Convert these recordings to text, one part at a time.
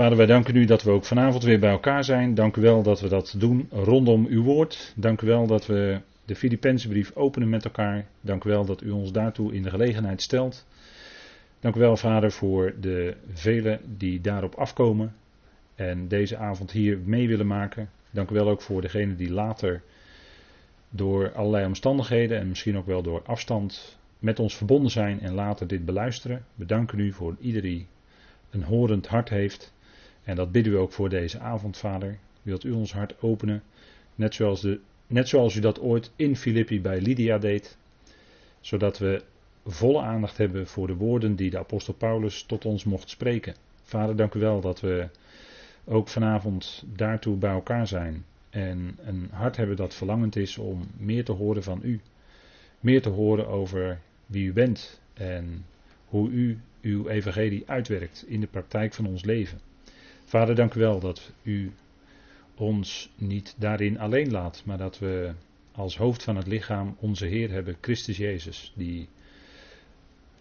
Vader, wij danken u dat we ook vanavond weer bij elkaar zijn. Dank u wel dat we dat doen rondom uw woord. Dank u wel dat we de Filipense brief openen met elkaar. Dank u wel dat u ons daartoe in de gelegenheid stelt. Dank u wel, Vader, voor de velen die daarop afkomen en deze avond hier mee willen maken. Dank u wel ook voor degenen die later door allerlei omstandigheden en misschien ook wel door afstand met ons verbonden zijn en later dit beluisteren. We danken u voor ieder die een horend hart heeft. En dat bidden we ook voor deze avond, Vader. Wilt u ons hart openen, net zoals, de, net zoals u dat ooit in Filippi bij Lydia deed, zodat we volle aandacht hebben voor de woorden die de apostel Paulus tot ons mocht spreken. Vader, dank u wel dat we ook vanavond daartoe bij elkaar zijn en een hart hebben dat verlangend is om meer te horen van u. Meer te horen over wie u bent en hoe u uw evangelie uitwerkt in de praktijk van ons leven. Vader, dank u wel dat u ons niet daarin alleen laat, maar dat we als hoofd van het lichaam onze Heer hebben, Christus Jezus, die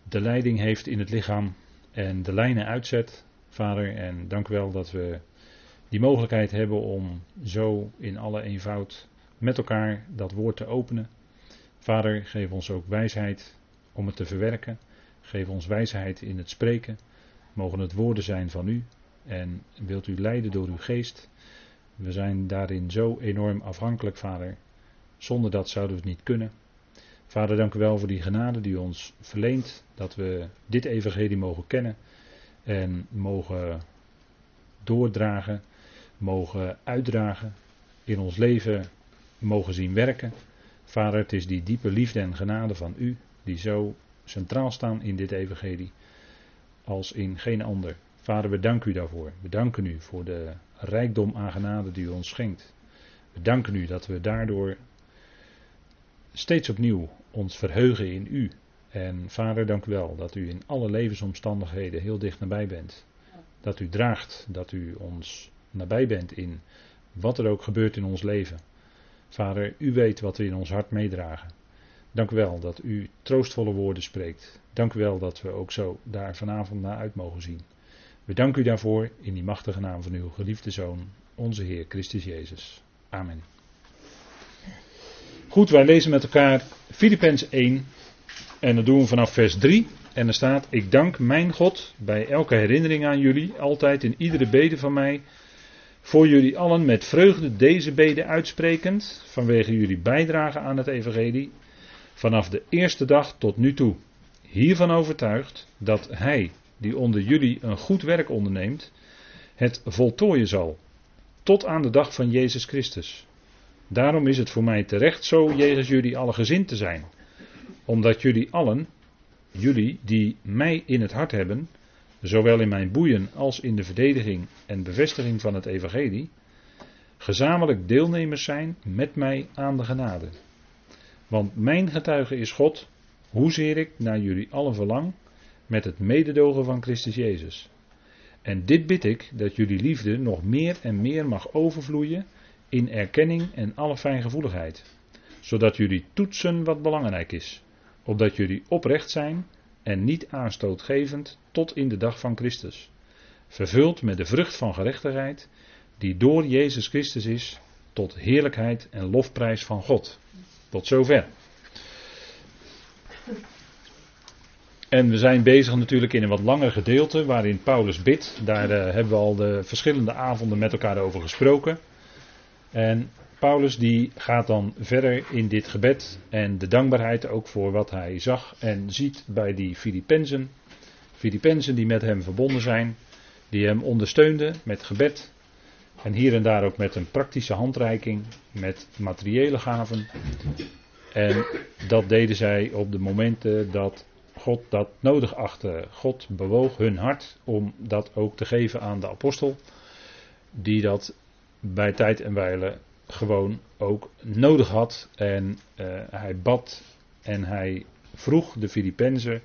de leiding heeft in het lichaam en de lijnen uitzet. Vader, en dank u wel dat we die mogelijkheid hebben om zo in alle eenvoud met elkaar dat woord te openen. Vader, geef ons ook wijsheid om het te verwerken. Geef ons wijsheid in het spreken. Mogen het woorden zijn van u. En wilt u leiden door uw geest. We zijn daarin zo enorm afhankelijk, Vader. Zonder dat zouden we het niet kunnen. Vader, dank u wel voor die genade die ons verleent. Dat we dit evangelie mogen kennen. En mogen doordragen. Mogen uitdragen. In ons leven mogen zien werken. Vader, het is die diepe liefde en genade van u. Die zo centraal staan in dit evangelie als in geen ander. Vader, we danken u daarvoor. We danken u voor de rijkdom aan genade die u ons schenkt. We danken u dat we daardoor steeds opnieuw ons verheugen in u. En vader, dank u wel dat u in alle levensomstandigheden heel dicht nabij bent. Dat u draagt, dat u ons nabij bent in wat er ook gebeurt in ons leven. Vader, u weet wat we in ons hart meedragen. Dank u wel dat u troostvolle woorden spreekt. Dank u wel dat we ook zo daar vanavond naar uit mogen zien. We u daarvoor in die machtige naam van uw geliefde Zoon, onze Heer Christus Jezus. Amen. Goed, wij lezen met elkaar Filippenzen 1 en dat doen we vanaf vers 3. En er staat, ik dank mijn God bij elke herinnering aan jullie, altijd in iedere bede van mij, voor jullie allen met vreugde deze bede uitsprekend, vanwege jullie bijdrage aan het evangelie, vanaf de eerste dag tot nu toe. Hiervan overtuigd dat Hij, die onder jullie een goed werk onderneemt, het voltooien zal, tot aan de dag van Jezus Christus. Daarom is het voor mij terecht zo jegens jullie alle gezind te zijn, omdat jullie allen, jullie die mij in het hart hebben, zowel in mijn boeien als in de verdediging en bevestiging van het evangelie, gezamenlijk deelnemers zijn met mij aan de genade. Want mijn getuige is God, hoezeer ik naar jullie allen verlang, met het mededogen van Christus Jezus. En dit bid ik, dat jullie liefde nog meer en meer mag overvloeien in erkenning en alle fijngevoeligheid, zodat jullie toetsen wat belangrijk is, opdat jullie oprecht zijn en niet aanstootgevend tot in de dag van Christus, vervuld met de vrucht van gerechtigheid, die door Jezus Christus is, tot heerlijkheid en lofprijs van God. Tot zover. En we zijn bezig natuurlijk in een wat langer gedeelte waarin Paulus bidt. Daar uh, hebben we al de verschillende avonden met elkaar over gesproken. En Paulus die gaat dan verder in dit gebed en de dankbaarheid ook voor wat hij zag en ziet bij die Filippenzen. Filippenzen die met hem verbonden zijn, die hem ondersteunden met gebed en hier en daar ook met een praktische handreiking, met materiële gaven. En dat deden zij op de momenten dat God dat nodig achtte. God bewoog hun hart om dat ook te geven aan de apostel, die dat bij tijd en wijle gewoon ook nodig had. En uh, hij bad en hij vroeg de Filippenzen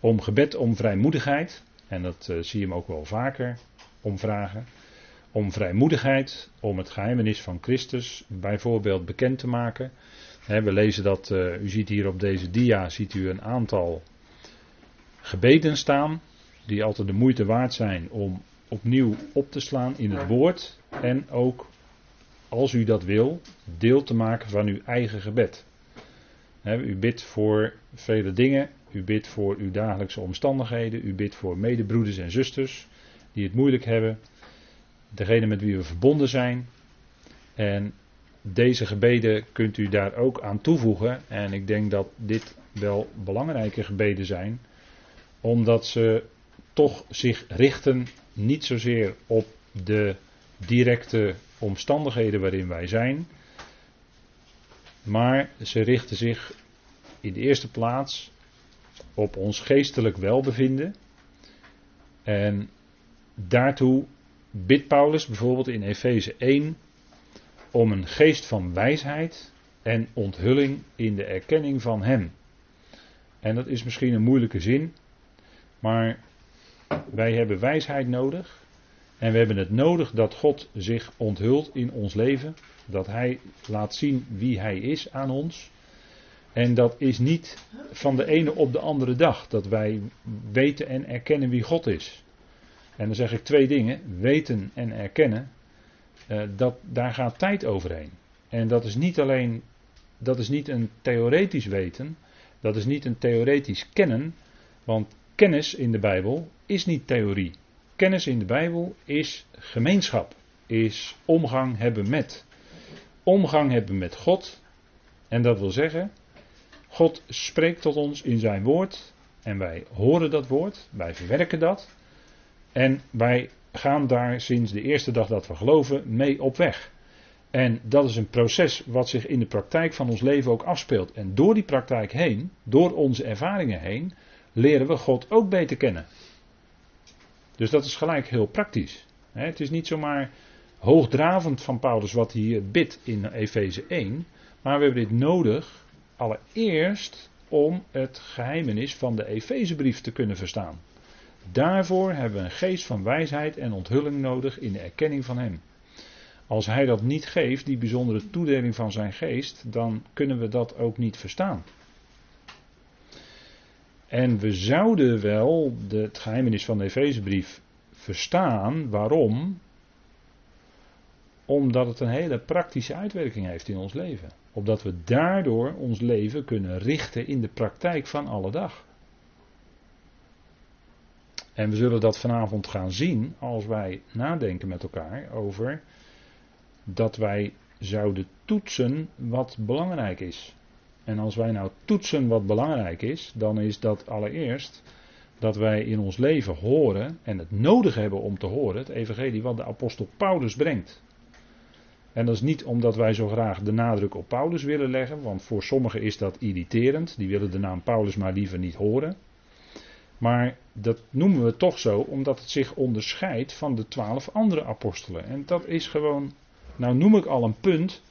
om gebed om vrijmoedigheid. En dat uh, zie je hem ook wel vaker om vragen om vrijmoedigheid, om het geheimenis van Christus bijvoorbeeld bekend te maken. we lezen dat, uh, u ziet hier op deze dia, ziet u een aantal gebeden staan, die altijd de moeite waard zijn om opnieuw op te slaan in het woord en ook, als u dat wil, deel te maken van uw eigen gebed. u bidt voor vele dingen, u bidt voor uw dagelijkse omstandigheden, u bidt voor medebroeders en zusters die het moeilijk hebben, degene met wie we verbonden zijn. En deze gebeden kunt u daar ook aan toevoegen. En ik denk dat dit wel belangrijke gebeden zijn, omdat ze toch zich richten niet zozeer op de directe omstandigheden waarin wij zijn, maar ze richten zich in de eerste plaats op ons geestelijk welbevinden. En daartoe bidt Paulus bijvoorbeeld in Efeze 1 om een geest van wijsheid en onthulling in de erkenning van Hem. En dat is misschien een moeilijke zin, maar wij hebben wijsheid nodig. En we hebben het nodig dat God zich onthult in ons leven. Dat Hij laat zien wie Hij is aan ons. En dat is niet van de ene op de andere dag dat wij weten en erkennen wie God is. En dan zeg ik twee dingen: weten en erkennen. Eh, dat, daar gaat tijd overheen. En dat is niet alleen, dat is niet een theoretisch weten, dat is niet een theoretisch kennen, want kennis in de Bijbel is niet theorie. Kennis in de Bijbel is gemeenschap, is omgang hebben met. Omgang hebben met God. En dat wil zeggen, God spreekt tot ons in zijn woord en wij horen dat woord, wij verwerken dat en wij gaan daar sinds de eerste dag dat we geloven mee op weg. En dat is een proces wat zich in de praktijk van ons leven ook afspeelt. En door die praktijk heen, door onze ervaringen heen, leren we God ook beter kennen. Dus dat is gelijk heel praktisch. Het is niet zomaar hoogdravend van Paulus wat hij hier bidt in Efeze 1. Maar we hebben dit nodig allereerst om het geheimenis van de Efezebrief te kunnen verstaan. Daarvoor hebben we een geest van wijsheid en onthulling nodig in de erkenning van Hem. Als Hij dat niet geeft, die bijzondere toedeling van zijn geest, dan kunnen we dat ook niet verstaan. En we zouden wel de, het geheimenis van de Efezebrief verstaan. Waarom? Omdat het een hele praktische uitwerking heeft in ons leven. Opdat we daardoor ons leven kunnen richten in de praktijk van alle dag. En we zullen dat vanavond gaan zien als wij nadenken met elkaar over dat wij zouden toetsen wat belangrijk is. En als wij nou toetsen wat belangrijk is, dan is dat allereerst dat wij in ons leven horen en het nodig hebben om te horen, het evangelie wat de apostel Paulus brengt. En dat is niet omdat wij zo graag de nadruk op Paulus willen leggen, want voor sommigen is dat irriterend, die willen de naam Paulus maar liever niet horen. Maar dat noemen we toch zo omdat het zich onderscheidt van de twaalf andere apostelen. En dat is gewoon, nou noem ik al een punt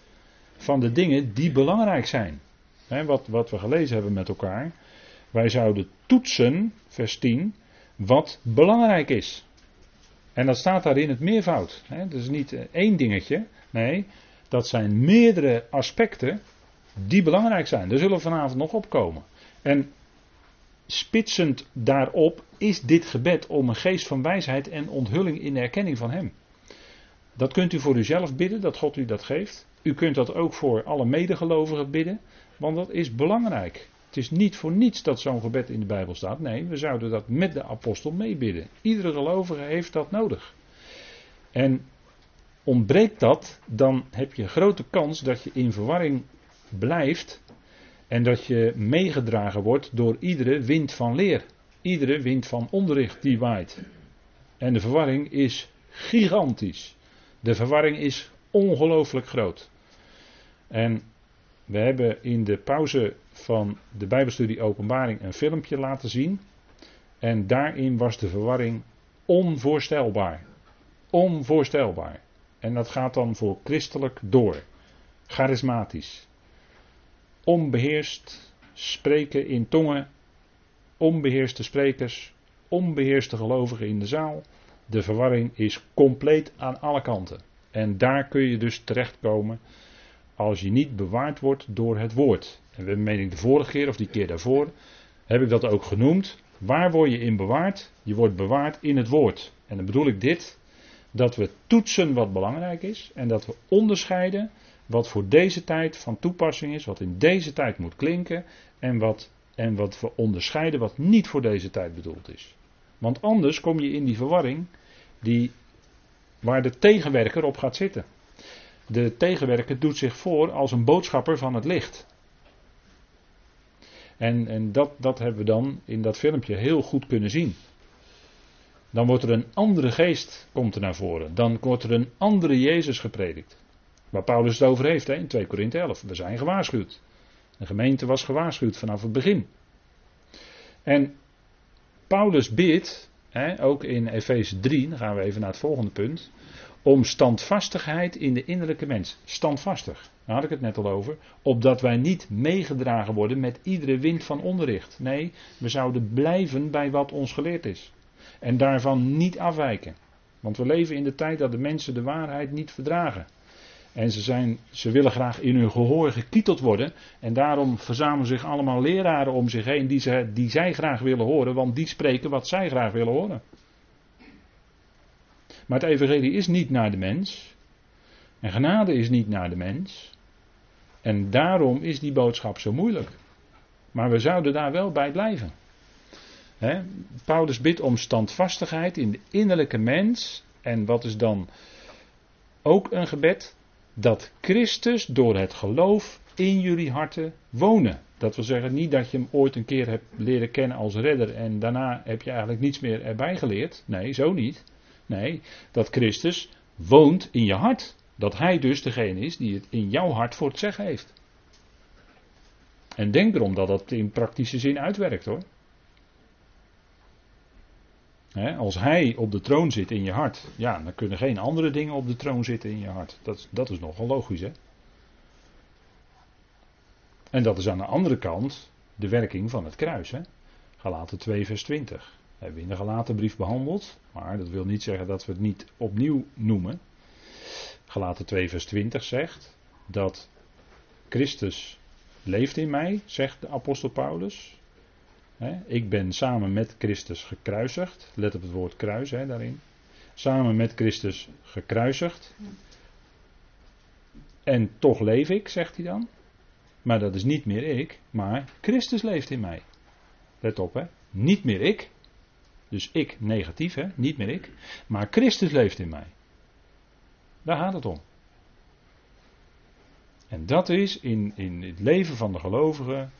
van de dingen die belangrijk zijn. Wat, wat we gelezen hebben met elkaar. Wij zouden toetsen, vers 10, wat belangrijk is. En dat staat daar in het meervoud. Dat is niet één dingetje. Nee, dat zijn meerdere aspecten die belangrijk zijn. Daar zullen we vanavond nog opkomen. En spitsend daarop is dit gebed om een geest van wijsheid en onthulling in de erkenning van Hem. Dat kunt u voor uzelf bidden, dat God u dat geeft. U kunt dat ook voor alle medegelovigen bidden, want dat is belangrijk. Het is niet voor niets dat zo'n gebed in de Bijbel staat. Nee, we zouden dat met de apostel meebidden. Iedere gelovige heeft dat nodig. En ontbreekt dat, dan heb je grote kans dat je in verwarring blijft en dat je meegedragen wordt door iedere wind van leer. Iedere wind van onderricht die waait. En de verwarring is gigantisch. De verwarring is ongelooflijk groot. En we hebben in de pauze van de Bijbelstudie Openbaring een filmpje laten zien. En daarin was de verwarring onvoorstelbaar. Onvoorstelbaar. En dat gaat dan voor christelijk door. Charismatisch onbeheerst spreken in tongen, onbeheerste sprekers, onbeheerste gelovigen in de zaal. De verwarring is compleet aan alle kanten. En daar kun je dus terechtkomen als je niet bewaard wordt door het woord. En we meen ik de vorige keer of die keer daarvoor heb ik dat ook genoemd. Waar word je in bewaard? Je wordt bewaard in het woord. En dan bedoel ik dit, dat we toetsen wat belangrijk is en dat we onderscheiden wat voor deze tijd van toepassing is, wat in deze tijd moet klinken en wat, en wat we onderscheiden wat niet voor deze tijd bedoeld is. Want anders kom je in die verwarring die, waar de tegenwerker op gaat zitten. De tegenwerker doet zich voor als een boodschapper van het licht. En, en dat, dat hebben we dan in dat filmpje heel goed kunnen zien. Dan wordt er een andere geest komt er naar voren. Dan wordt er een andere Jezus gepredikt. Waar Paulus het over heeft hè, in 2 Korinthe 11. We zijn gewaarschuwd. De gemeente was gewaarschuwd vanaf het begin. En Paulus bidt, hè, ook in Efeze 3, dan gaan we even naar het volgende punt, om standvastigheid in de innerlijke mens. Standvastig, daar had ik het net al over. Opdat wij niet meegedragen worden met iedere wind van onderricht. Nee, we zouden blijven bij wat ons geleerd is. En daarvan niet afwijken. Want we leven in de tijd dat de mensen de waarheid niet verdragen. En ze, zijn, ze willen graag in hun gehoor gekieteld worden. En daarom verzamelen zich allemaal leraren om zich heen die, ze, die zij graag willen horen. Want die spreken wat zij graag willen horen. Maar het evangelie is niet naar de mens. En genade is niet naar de mens. En daarom is die boodschap zo moeilijk. Maar we zouden daar wel bij blijven. Paulus bidt om standvastigheid in de innerlijke mens. En wat is dan ook een gebed? Dat Christus door het geloof in jullie harten wonen. Dat wil zeggen niet dat je hem ooit een keer hebt leren kennen als redder en daarna heb je eigenlijk niets meer erbij geleerd. Nee, zo niet. Nee, dat Christus woont in je hart. Dat hij dus degene is die het in jouw hart voor het zeggen heeft. En denk erom dat dat in praktische zin uitwerkt hoor als hij op de troon zit in je hart, ja, dan kunnen geen andere dingen op de troon zitten in je hart. Dat, dat is nogal logisch, hè? En dat is aan de andere kant de werking van het kruis, hè? Galaten 2, vers 20. Hebben we in de Galaten brief behandeld, maar dat wil niet zeggen dat we het niet opnieuw noemen. Galaten 2, vers 20 zegt dat Christus leeft in mij, zegt de apostel Paulus ik ben samen met Christus gekruisigd. Let op het woord kruis daarin. Samen met Christus gekruisigd. En toch leef ik, zegt hij dan. Maar dat is niet meer ik, maar Christus leeft in mij. Let op, hè. Niet meer ik. Dus ik negatief, hè. Niet meer ik. Maar Christus leeft in mij. Daar gaat het om. En dat is in, in het leven van de gelovigen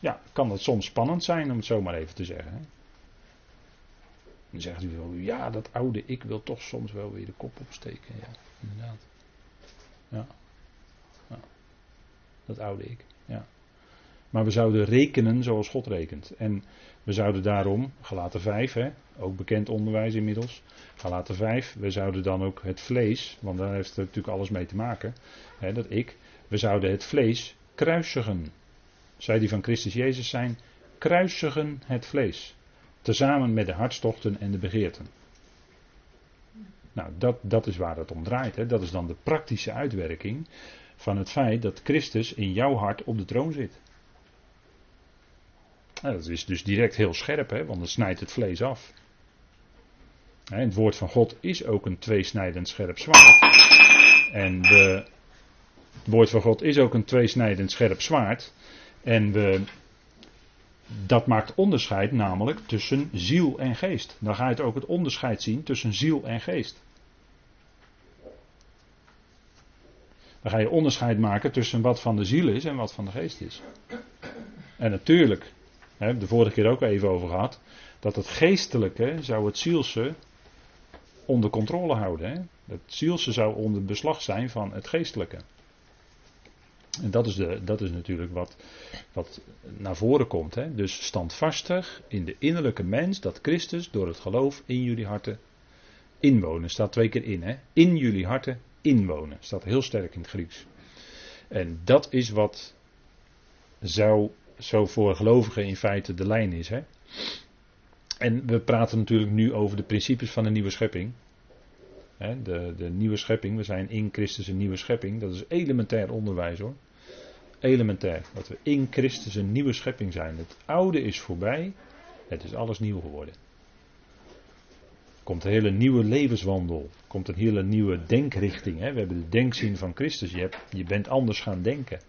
ja, kan dat soms spannend zijn, om het zo maar even te zeggen. Hè? Dan zegt u wel, ja, dat oude ik wil toch soms wel weer de kop opsteken. Ja, inderdaad. Ja. Dat oude ik. Maar we zouden rekenen zoals God rekent. En we zouden daarom, gelaten 5, hè, ook bekend onderwijs inmiddels. Galaten 5, we zouden dan ook het vlees, want daar heeft het natuurlijk alles mee te maken, hè, dat ik, we zouden het vlees kruisigen zij die van Christus Jezus zijn, kruisigen het vlees. Tezamen met de hartstochten en de begeerten. Nou, dat, dat is waar het om draait. Hè. Dat is dan de praktische uitwerking van het feit dat Christus in jouw hart op de troon zit. Nou, dat is dus direct heel scherp, hè, want het snijdt het vlees af. het woord van God is ook een tweesnijdend scherp zwaard. En het woord van God is ook een tweesnijdend scherp zwaard. En we, dat maakt onderscheid namelijk tussen ziel en geest. Dan ga je het ook het onderscheid zien tussen ziel en geest. Dan ga je onderscheid maken tussen wat van de ziel is en wat van de geest is. En natuurlijk, hè, de vorige keer ook even over gehad, dat het geestelijke zou het zielse onder controle houden. Hè. Het zielse zou onder beslag zijn van het geestelijke. En dat is, de, dat is natuurlijk wat, wat naar voren komt. Hè? Dus standvastig in de innerlijke mens dat Christus door het geloof in jullie harten inwonen. Staat twee keer in. Hè? In jullie harten inwonen. Staat heel sterk in het Grieks. En dat is wat zou zo voor gelovigen in feite de lijn is. Hè? En we praten natuurlijk nu over de principes van de nieuwe schepping. De, de nieuwe schepping, we zijn in Christus een nieuwe schepping. Dat is elementair onderwijs hoor. Elementair. Dat we in Christus een nieuwe schepping zijn. Het oude is voorbij. Het is alles nieuw geworden. Komt een hele nieuwe levenswandel. Komt een hele nieuwe denkrichting. Hè? We hebben de denkzin van Christus. Je, hebt, je bent anders gaan denken.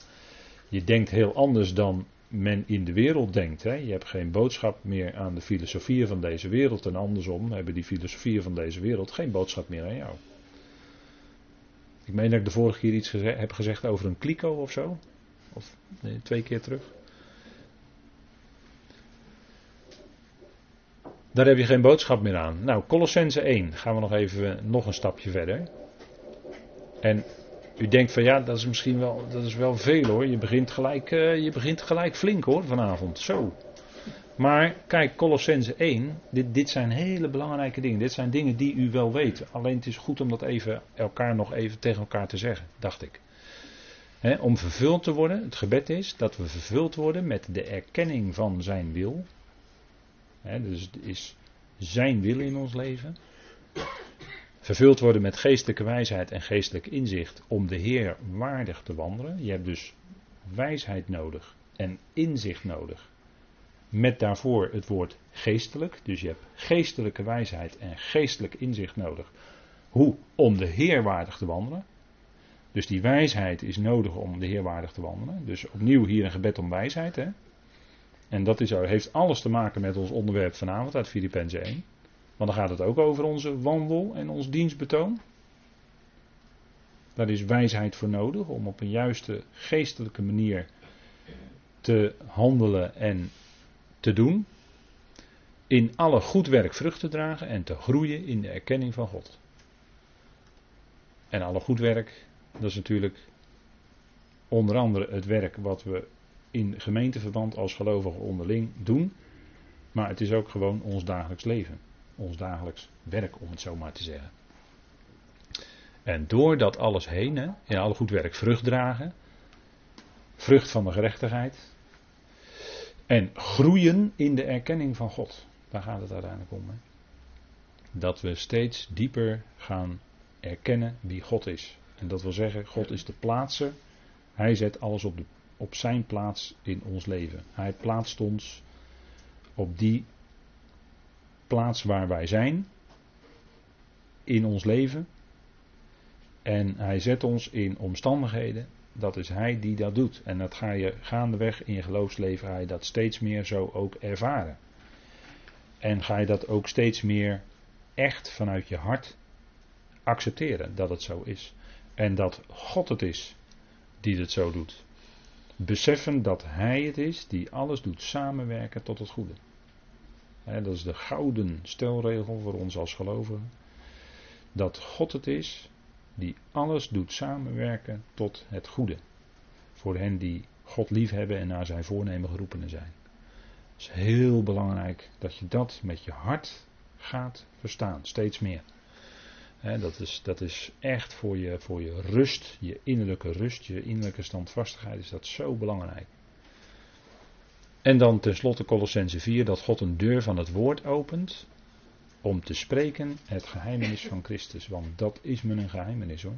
Je denkt heel anders dan men in de wereld denkt. Hè? Je hebt geen boodschap meer aan de filosofieën van deze wereld. En andersom hebben die filosofieën van deze wereld geen boodschap meer aan jou. Ik meen dat ik de vorige keer iets heb gezegd over een kliko of zo. Of nee, twee keer terug. Daar heb je geen boodschap meer aan. Nou, Colossense 1 gaan we nog even nog een stapje verder. En u denkt van ja, dat is misschien wel, dat is wel veel hoor. Je begint gelijk, uh, je begint gelijk flink hoor vanavond. Zo. Maar kijk, Colossense 1, dit, dit zijn hele belangrijke dingen. Dit zijn dingen die u wel weet. Alleen het is goed om dat even elkaar nog even tegen elkaar te zeggen, dacht ik. om vervuld te worden, het gebed is dat we vervuld worden met de erkenning van zijn wil. dus het is zijn wil in ons leven. Vervuld worden met geestelijke wijsheid en geestelijk inzicht om de Heer waardig te wandelen. Je hebt dus wijsheid nodig en inzicht nodig. Met daarvoor het woord geestelijk. Dus je hebt geestelijke wijsheid en geestelijk inzicht nodig. Hoe? Om de Heer waardig te wandelen. Dus die wijsheid is nodig om de Heer waardig te wandelen. Dus opnieuw hier een gebed om wijsheid. Hè? En dat is, heeft alles te maken met ons onderwerp vanavond uit Filippenzen 1. Want dan gaat het ook over onze wandel en ons dienstbetoon. Daar is wijsheid voor nodig om op een juiste geestelijke manier te handelen en te doen. In alle goed werk vrucht te dragen en te groeien in de erkenning van God. En alle goed werk, dat is natuurlijk onder andere het werk wat we in gemeenteverband als gelovigen onderling doen. Maar het is ook gewoon ons dagelijks leven. Ons dagelijks werk, om het zo maar te zeggen. En door dat alles heen, hè, in alle goed werk vrucht dragen. Vrucht van de gerechtigheid. En groeien in de erkenning van God. Daar gaat het uiteindelijk om. Hè. Dat we steeds dieper gaan erkennen wie God is. En dat wil zeggen, God is de plaatser. Hij zet alles op, op zijn plaats in ons leven. Hij plaatst ons op die plaats waar wij zijn in ons leven. En hij zet ons in omstandigheden. Dat is hij die dat doet. En dat ga je gaandeweg in je geloofsleven ga je dat steeds meer zo ook ervaren. En ga je dat ook steeds meer echt vanuit je hart accepteren dat het zo is. En dat God het is die het zo doet. Beseffen dat Hij het is die alles doet samenwerken tot het goede dat is de gouden stelregel voor ons als gelovigen. Dat God het is die alles doet samenwerken tot het goede. Voor hen die God liefhebben en naar zijn voornemen geroepenen zijn. Het is heel belangrijk dat je dat met je hart gaat verstaan, steeds meer. dat, is, dat is echt voor je, voor je rust, je innerlijke rust, je innerlijke standvastigheid is dat zo belangrijk. En dan tenslotte Colossense 4 dat God een deur van het woord opent om te spreken het geheimenis van Christus. Want dat is me een geheimenis hoor.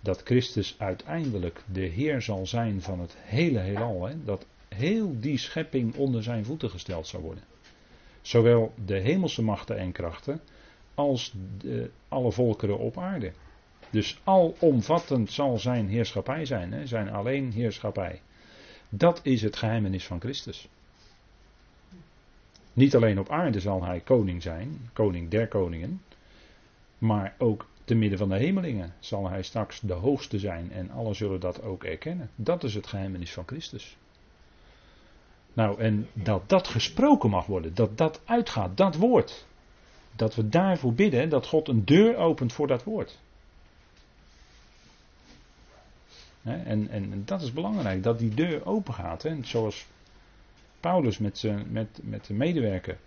Dat Christus uiteindelijk de Heer zal zijn van het hele heelal. Hè? Dat heel die schepping onder zijn voeten gesteld zal worden. Zowel de hemelse machten en krachten als de, alle volkeren op aarde. Dus alomvattend zal zijn heerschappij zijn, hè? zijn alleen heerschappij. Dat is het geheimenis van Christus. Niet alleen op aarde zal hij koning zijn, koning der koningen, maar ook te midden van de hemelingen zal hij straks de hoogste zijn en allen zullen dat ook erkennen. Dat is het geheimenis van Christus. Nou, en dat dat gesproken mag worden, dat dat uitgaat, dat woord. Dat we daarvoor bidden, dat God een deur opent voor dat woord. En, en, dat is belangrijk, dat die deur open gaat. Hè. Zoals Paulus met, zijn, met, met de medewerker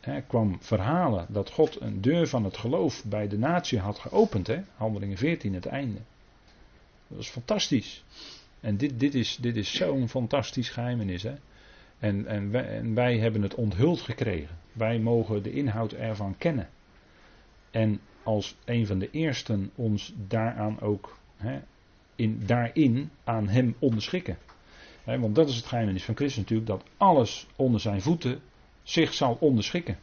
hè, kwam verhalen dat God een deur van het geloof bij de natie had geopend. Hè. Handelingen 14, het einde. Dat is fantastisch. En dit, dit is, dit is zo'n fantastisch geheimenis. Hè. En, en, wij, en wij hebben het onthuld gekregen. Wij mogen de inhoud ervan kennen. En als een van de eersten ons daaraan ook hè, in, daarin aan hem onderschikken. want dat is het geheimenis van Christus natuurlijk, dat alles onder zijn voeten zich zal onderschikken.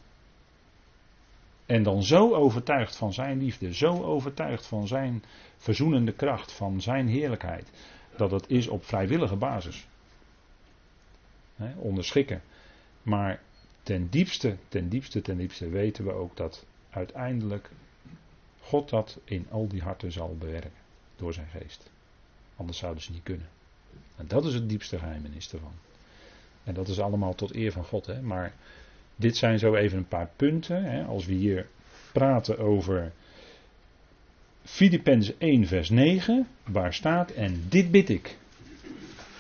En dan zo overtuigd van zijn liefde, zo overtuigd van zijn verzoenende kracht, van zijn heerlijkheid, dat het is op vrijwillige basis. Onderschikken. Maar ten diepste, ten diepste, ten diepste weten we ook dat uiteindelijk God dat in al die harten zal bewerken door zijn geest. Anders zouden ze niet kunnen. En dat is het diepste geheimenis ervan. En dat is allemaal tot eer van God. Hè? Maar dit zijn zo even een paar punten. Hè? Als we hier praten over Filippenzen 1 vers 9, waar staat en dit bid ik.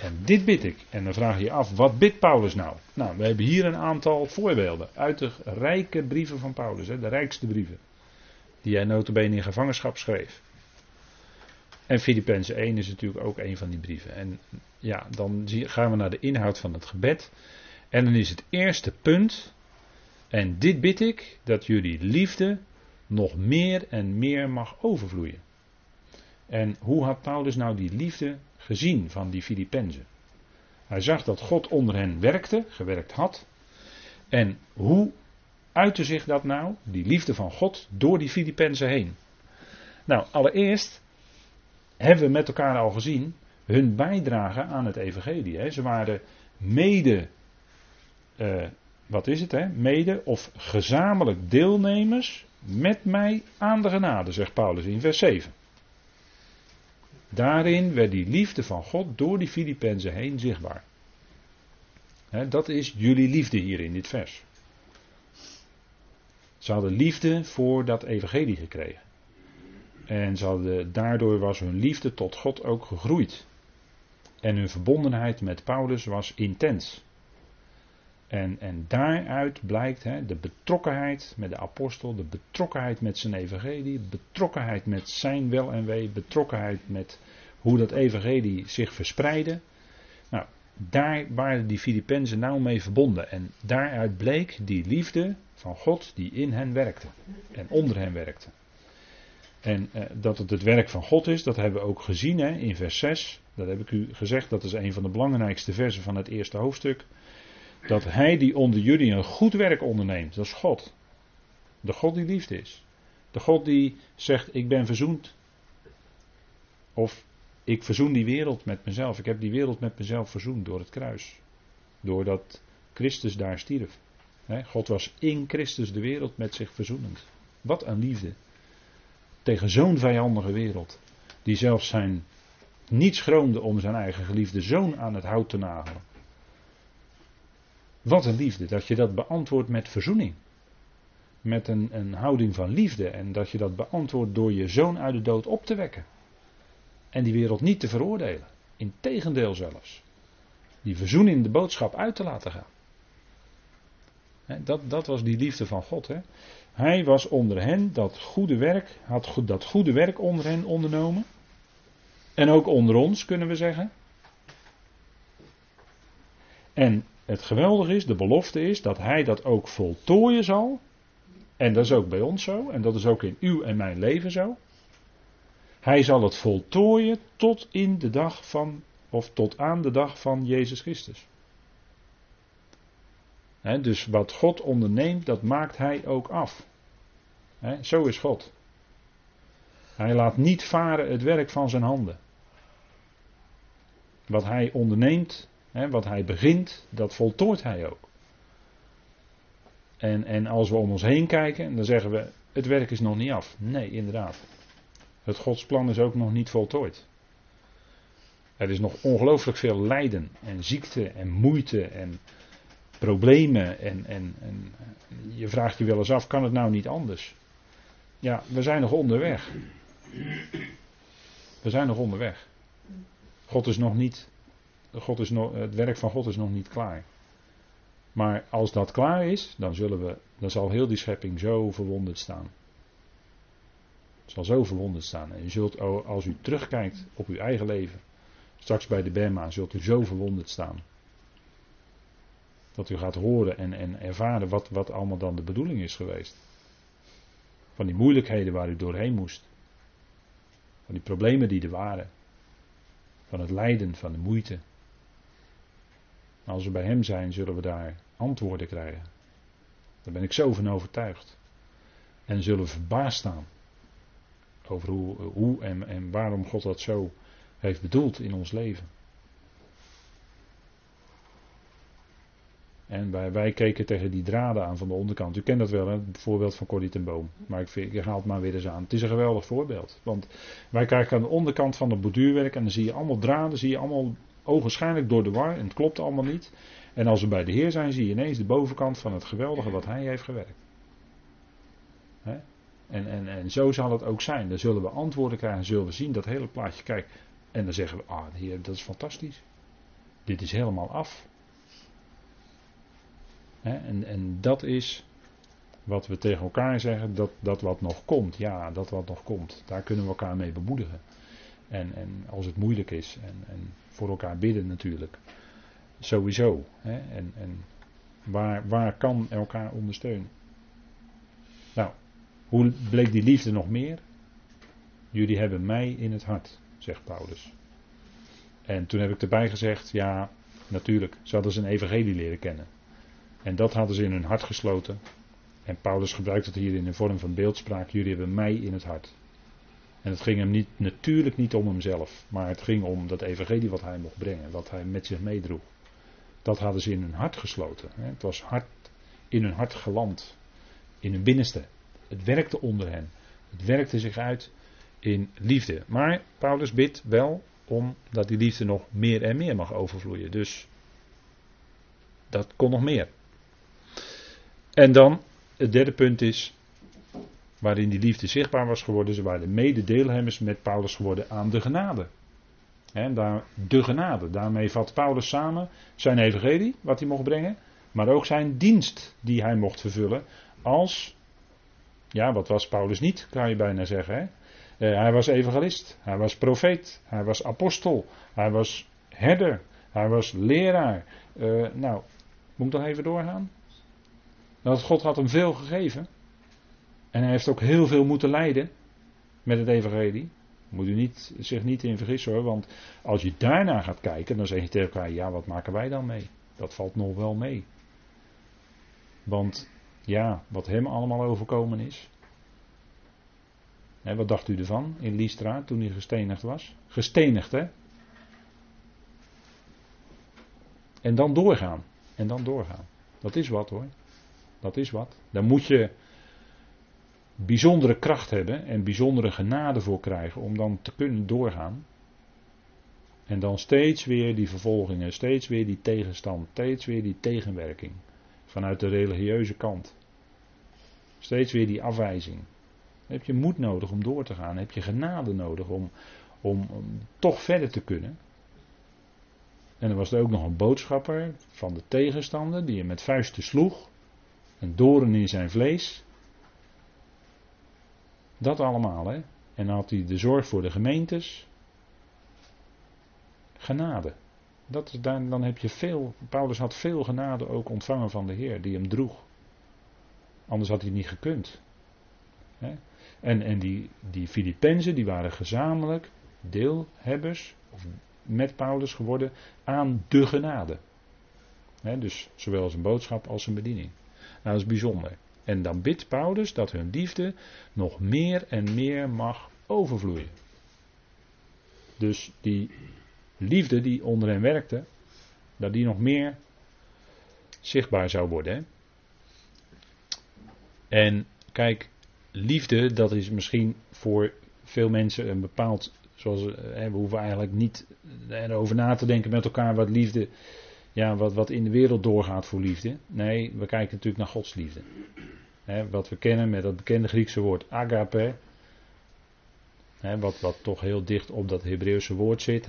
En dit bid ik. En dan vraag je je af, wat bidt Paulus nou? Nou, we hebben hier een aantal voorbeelden uit de rijke brieven van Paulus, hè, de rijkste brieven. Die hij notabene in gevangenschap schreef. En Filippenzen 1 is natuurlijk ook een van die brieven. En ja, dan gaan we naar de inhoud van het gebed. En dan is het eerste punt. En dit bid ik, dat jullie liefde nog meer en meer mag overvloeien. En hoe had Paulus nou die liefde gezien van die Filippenzen? Hij zag dat God onder hen werkte, gewerkt had. En hoe uitte zich dat nou, die liefde van God, door die Filippenzen heen? Nou, allereerst hebben we met elkaar al gezien hun bijdrage aan het evangelie. Hè. Ze waren mede, uh, wat is het hè, mede of gezamenlijk deelnemers met mij aan de genade, zegt Paulus in vers 7. Daarin werd die liefde van God door die Filippenzen heen zichtbaar. dat is jullie liefde hier in dit vers. Ze hadden liefde voor dat evangelie gekregen. En daardoor was hun liefde tot God ook gegroeid. En hun verbondenheid met Paulus was intens. En, en daaruit blijkt hè, de betrokkenheid met de apostel, de betrokkenheid met zijn evangelie, betrokkenheid met zijn wel en wee, betrokkenheid met hoe dat evangelie zich verspreidde. Nou, daar waren die Filippenzen nauw mee verbonden. En daaruit bleek die liefde van God die in hen werkte en onder hen werkte. En eh, dat het het werk van God is, dat hebben we ook gezien hè, in vers 6. Dat heb ik u gezegd, dat is een van de belangrijkste versen van het eerste hoofdstuk. Dat hij die onder jullie een goed werk onderneemt, dat is God. De God die liefde is. De God die zegt, ik ben verzoend. Of ik verzoen die wereld met mezelf. Ik heb die wereld met mezelf verzoend door het kruis. Doordat Christus daar stierf. God was in Christus de wereld met zich verzoenend. Wat een liefde. Tegen zo'n vijandige wereld. Die zelfs zijn niet schroomde om zijn eigen geliefde zoon aan het hout te nagelen. Wat een liefde, dat je dat beantwoordt met verzoening. Met een, een houding van liefde en dat je dat beantwoordt door je zoon uit de dood op te wekken. En die wereld niet te veroordelen. Integendeel zelfs. Die verzoening, de boodschap uit te laten gaan. dat, dat was die liefde van God. He. Hij was onder hen dat goede werk, had dat goede werk onder hen ondernomen. En ook onder ons kunnen we zeggen. En het geweldige is, de belofte is dat hij dat ook voltooien zal. En dat is ook bij ons zo. En dat is ook in uw en mijn leven zo. Hij zal het voltooien tot in de dag van, of tot aan de dag van Jezus Christus. dus wat God onderneemt, dat maakt hij ook af. Zo is God. Hij laat niet varen het werk van zijn handen. Wat hij onderneemt, wat hij begint, dat voltooit hij ook. En, en als we om ons heen kijken, dan zeggen we, het werk is nog niet af. Nee, inderdaad. Het Godsplan is ook nog niet voltooid. Er is nog ongelooflijk veel lijden en ziekte en moeite en problemen. En, en, en je vraagt je wel eens af, kan het nou niet anders? Ja, we zijn nog onderweg. We zijn nog onderweg. God is nog niet, God is nog, het werk van God is nog niet klaar. Maar als dat klaar is, dan, zullen we, dan zal heel die schepping zo verwonderd staan. Het zal zo verwonderd staan. En u zult, als u terugkijkt op uw eigen leven, straks bij de Bema, zult u zo verwonderd staan. Dat u gaat horen en, en ervaren wat, wat allemaal dan de bedoeling is geweest. Van die moeilijkheden waar u doorheen moest. Van die problemen die er waren. Van het lijden, van de moeite. Maar als we bij Hem zijn, zullen we daar antwoorden krijgen. Daar ben ik zo van overtuigd. En zullen we verbaasd staan over hoe, hoe en, en waarom God dat zo heeft bedoeld in ons leven. En wij, wij keken tegen die draden aan van de onderkant. U kent dat wel, hè? het voorbeeld van Corrie ten Boom. Maar ik, vind, haal het maar weer eens aan. Het is een geweldig voorbeeld. Want wij kijken aan de onderkant van het borduurwerk en dan zie je allemaal draden, zie je allemaal ogenschijnlijk door de war en het klopt allemaal niet. En als we bij de Heer zijn, zie je ineens de bovenkant van het geweldige wat Hij heeft gewerkt. Hè? En, en, en zo zal het ook zijn. Dan zullen we antwoorden krijgen, zullen we zien dat hele plaatje. Kijk, en dan zeggen we, ah, Heer, dat is fantastisch. Dit is helemaal af. En, en dat is wat we tegen elkaar zeggen, dat, dat wat nog komt. Ja, dat wat nog komt. Daar kunnen we elkaar mee bemoedigen. En, en als het moeilijk is. En, en voor elkaar bidden natuurlijk. Sowieso. Hè? En, en waar, waar kan elkaar ondersteunen? Nou, hoe bleek die liefde nog meer? Jullie hebben mij in het hart, zegt Paulus. En toen heb ik erbij gezegd, ja, natuurlijk, ze hadden zijn evangelie leren kennen. En dat hadden ze in hun hart gesloten. En Paulus gebruikt het hier in de vorm van beeldspraak. Jullie hebben mij in het hart. En het ging hem niet, natuurlijk niet om hemzelf. Maar het ging om dat evangelie wat hij mocht brengen. Wat hij met zich meedroeg. Dat hadden ze in hun hart gesloten. Het was hart, in hun hart geland. In hun binnenste. Het werkte onder hen. Het werkte zich uit in liefde. Maar Paulus bidt wel om dat die liefde nog meer en meer mag overvloeien. Dus dat kon nog meer. En dan, het derde punt is, waarin die liefde zichtbaar was geworden, ze waren mededeelhemmers met Paulus geworden aan de genade. En daar, de genade, daarmee vat Paulus samen zijn evangelie, wat hij mocht brengen, maar ook zijn dienst die hij mocht vervullen als, ja, wat was Paulus niet, kan je bijna zeggen. Hè? Eh, hij was evangelist, hij was profeet, hij was apostel, hij was herder, hij was leraar. Uh, nou, moet ik nog even doorgaan? Dat God had hem veel gegeven. En hij heeft ook heel veel moeten lijden met het evangelie. Moet u niet, zich niet in vergissen hoor, want als je daarna gaat kijken, dan zeg je tegen elkaar, ja wat maken wij dan mee? Dat valt nog wel mee. Want ja, wat hem allemaal overkomen is. Hè, wat dacht u ervan in Lystra toen hij gestenigd was? Gestenigd hè? En dan doorgaan. En dan doorgaan. Dat is wat hoor. Dat is wat. Daar moet je bijzondere kracht hebben en bijzondere genade voor krijgen om dan te kunnen doorgaan. En dan steeds weer die vervolgingen, steeds weer die tegenstand, steeds weer die tegenwerking vanuit de religieuze kant. Steeds weer die afwijzing. heb je moed nodig om door te gaan, heb je genade nodig om, om, toch verder te kunnen. En er was ook nog een boodschapper van de tegenstander die je met vuisten sloeg. Een doren in zijn vlees. Dat allemaal, hè. En dan had hij de zorg voor de gemeentes. Genade. Dat dan, dan heb je veel. Paulus had veel genade ook ontvangen van de Heer, die hem droeg. Anders had hij niet gekund. Hè? En, en die, die Filippenzen, die waren gezamenlijk deelhebbers, of met Paulus geworden, aan de genade. Dus zowel zijn boodschap als zijn bediening. Nou, dat is bijzonder. En dan bidt Paulus dat hun liefde nog meer en meer mag overvloeien. Dus die liefde die onder hen werkte, dat die nog meer zichtbaar zou worden. Hè? En kijk, liefde, dat is misschien voor veel mensen een bepaald. Zoals, hè, we hoeven eigenlijk niet erover na te denken met elkaar wat liefde ja, wat, wat in de wereld doorgaat voor liefde. Nee, we kijken natuurlijk naar Gods liefde. wat we kennen met dat bekende Griekse woord agape. wat, wat toch heel dicht op dat Hebreeuwse woord zit.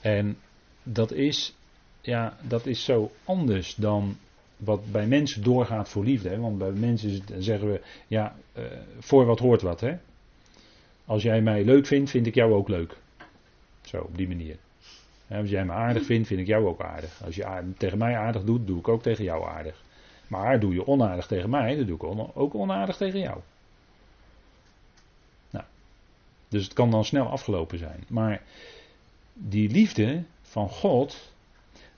En dat is, ja, dat is zo anders dan wat bij mensen doorgaat voor liefde. Want bij mensen zeggen we, ja, uh, voor wat hoort wat. Als jij mij leuk vindt, vind ik jou ook leuk. Zo, op die manier als jij me aardig vindt, vind ik jou ook aardig. Als je tegen mij aardig doet, doe ik ook tegen jou aardig. Maar doe je onaardig tegen mij, dan doe ik ook onaardig tegen jou. Nou, dus het kan dan snel afgelopen zijn. Maar die liefde van God,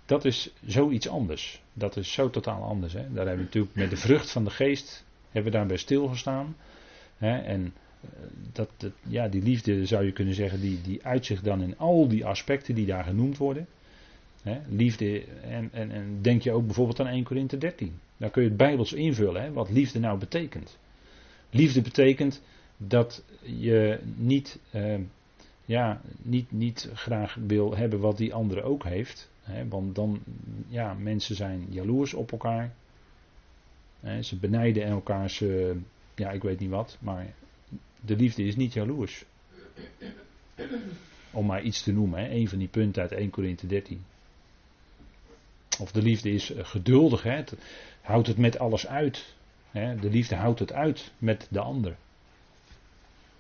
dat is zoiets anders. Dat is zo totaal anders. Hè? Daar hebben we natuurlijk met de vrucht van de geest Hebben we daarbij stilgestaan. Hè, en dat, dat, ja, die liefde zou je kunnen zeggen, die, die uitzicht dan in al die aspecten die daar genoemd worden. Liefde, en, en, en denk je ook bijvoorbeeld aan 1 Korinthe 13. Daar kun je het bijbels invullen, wat liefde nou betekent. Liefde betekent dat je niet, uh, ja, niet, niet graag wil hebben wat die andere ook heeft. Want dan, ja, mensen zijn jaloers op elkaar. Ze benijden elkaar, ze, ja, ik weet niet wat, maar de liefde is niet jaloers. Om maar iets te noemen, hè, een van die punten uit 1 Korinthe 13. Of de liefde is eh, geduldig, hè, houdt het met alles uit. Hè, de liefde houdt het uit met de ander.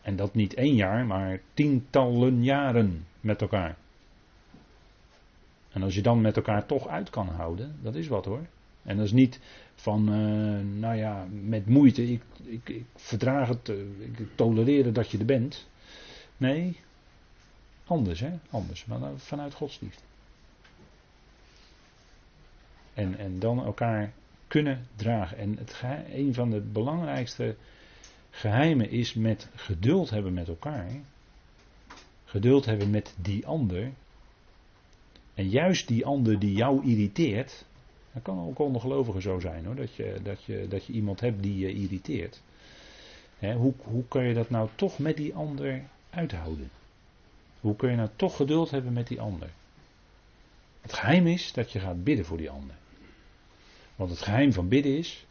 En dat niet één jaar, maar tientallen jaren met elkaar. En als je dan met elkaar toch uit kan houden, dat is wat hoor. En dat is niet van, uh, nou ja, met moeite, ik, ik, ik verdraag het, uh, ik dat je er bent. Nee, anders hè, anders, maar vanuit Gods liefde. En, en dan elkaar kunnen dragen. En het, een van de belangrijkste geheimen is met geduld hebben met elkaar. Geduld hebben met die ander. En juist die ander die jou irriteert. Dat kan ook ongelovige zo zijn hoor. Dat je, dat je, dat je iemand hebt die je irriteert. hoe, hoe kun je dat nou toch met die ander uithouden? Hoe kun je nou toch geduld hebben met die ander? Het geheim is dat je gaat bidden voor die ander. Want het geheim van bidden is.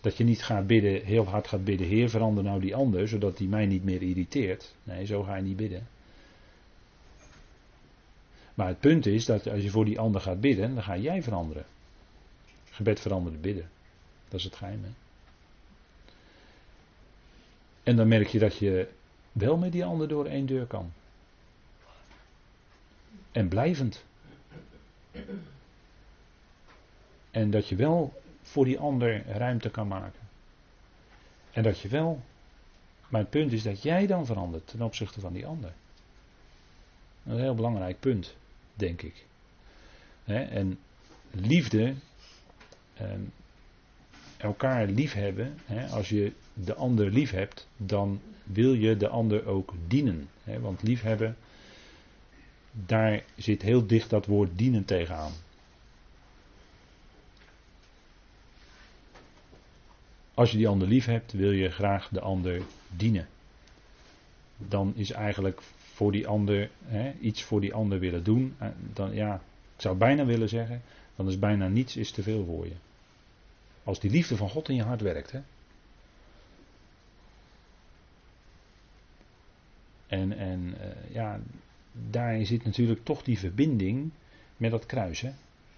Dat je niet gaat bidden, heel hard gaat bidden, Heer, verander nou die ander, zodat die mij niet meer irriteert. Nee, zo ga je niet bidden. Maar het punt is dat als je voor die ander gaat bidden, dan ga jij veranderen. Gebed veranderen bidden. Dat is het geheim. Hè? En dan merk je dat je wel met die ander door één deur kan. En blijvend. En dat je wel voor die ander ruimte kan maken. En dat je wel. Het punt is dat jij dan verandert ten opzichte van die ander. Dat is een heel belangrijk punt, denk ik. en liefde, ehm, elkaar liefhebben, als je de ander lief hebt, dan wil je de ander ook dienen. want liefhebben, daar zit heel dicht dat woord dienen tegenaan. Als je die ander lief hebt, wil je graag de ander dienen. Dan is eigenlijk voor die ander, hè, iets voor die ander willen doen. Eh, dan, ja, ik zou bijna willen zeggen, dan is bijna niets is te veel voor je. Als die liefde van God in je hart werkt. Hè. En, en uh, ja, daarin zit natuurlijk toch die verbinding met dat kruis. Hè,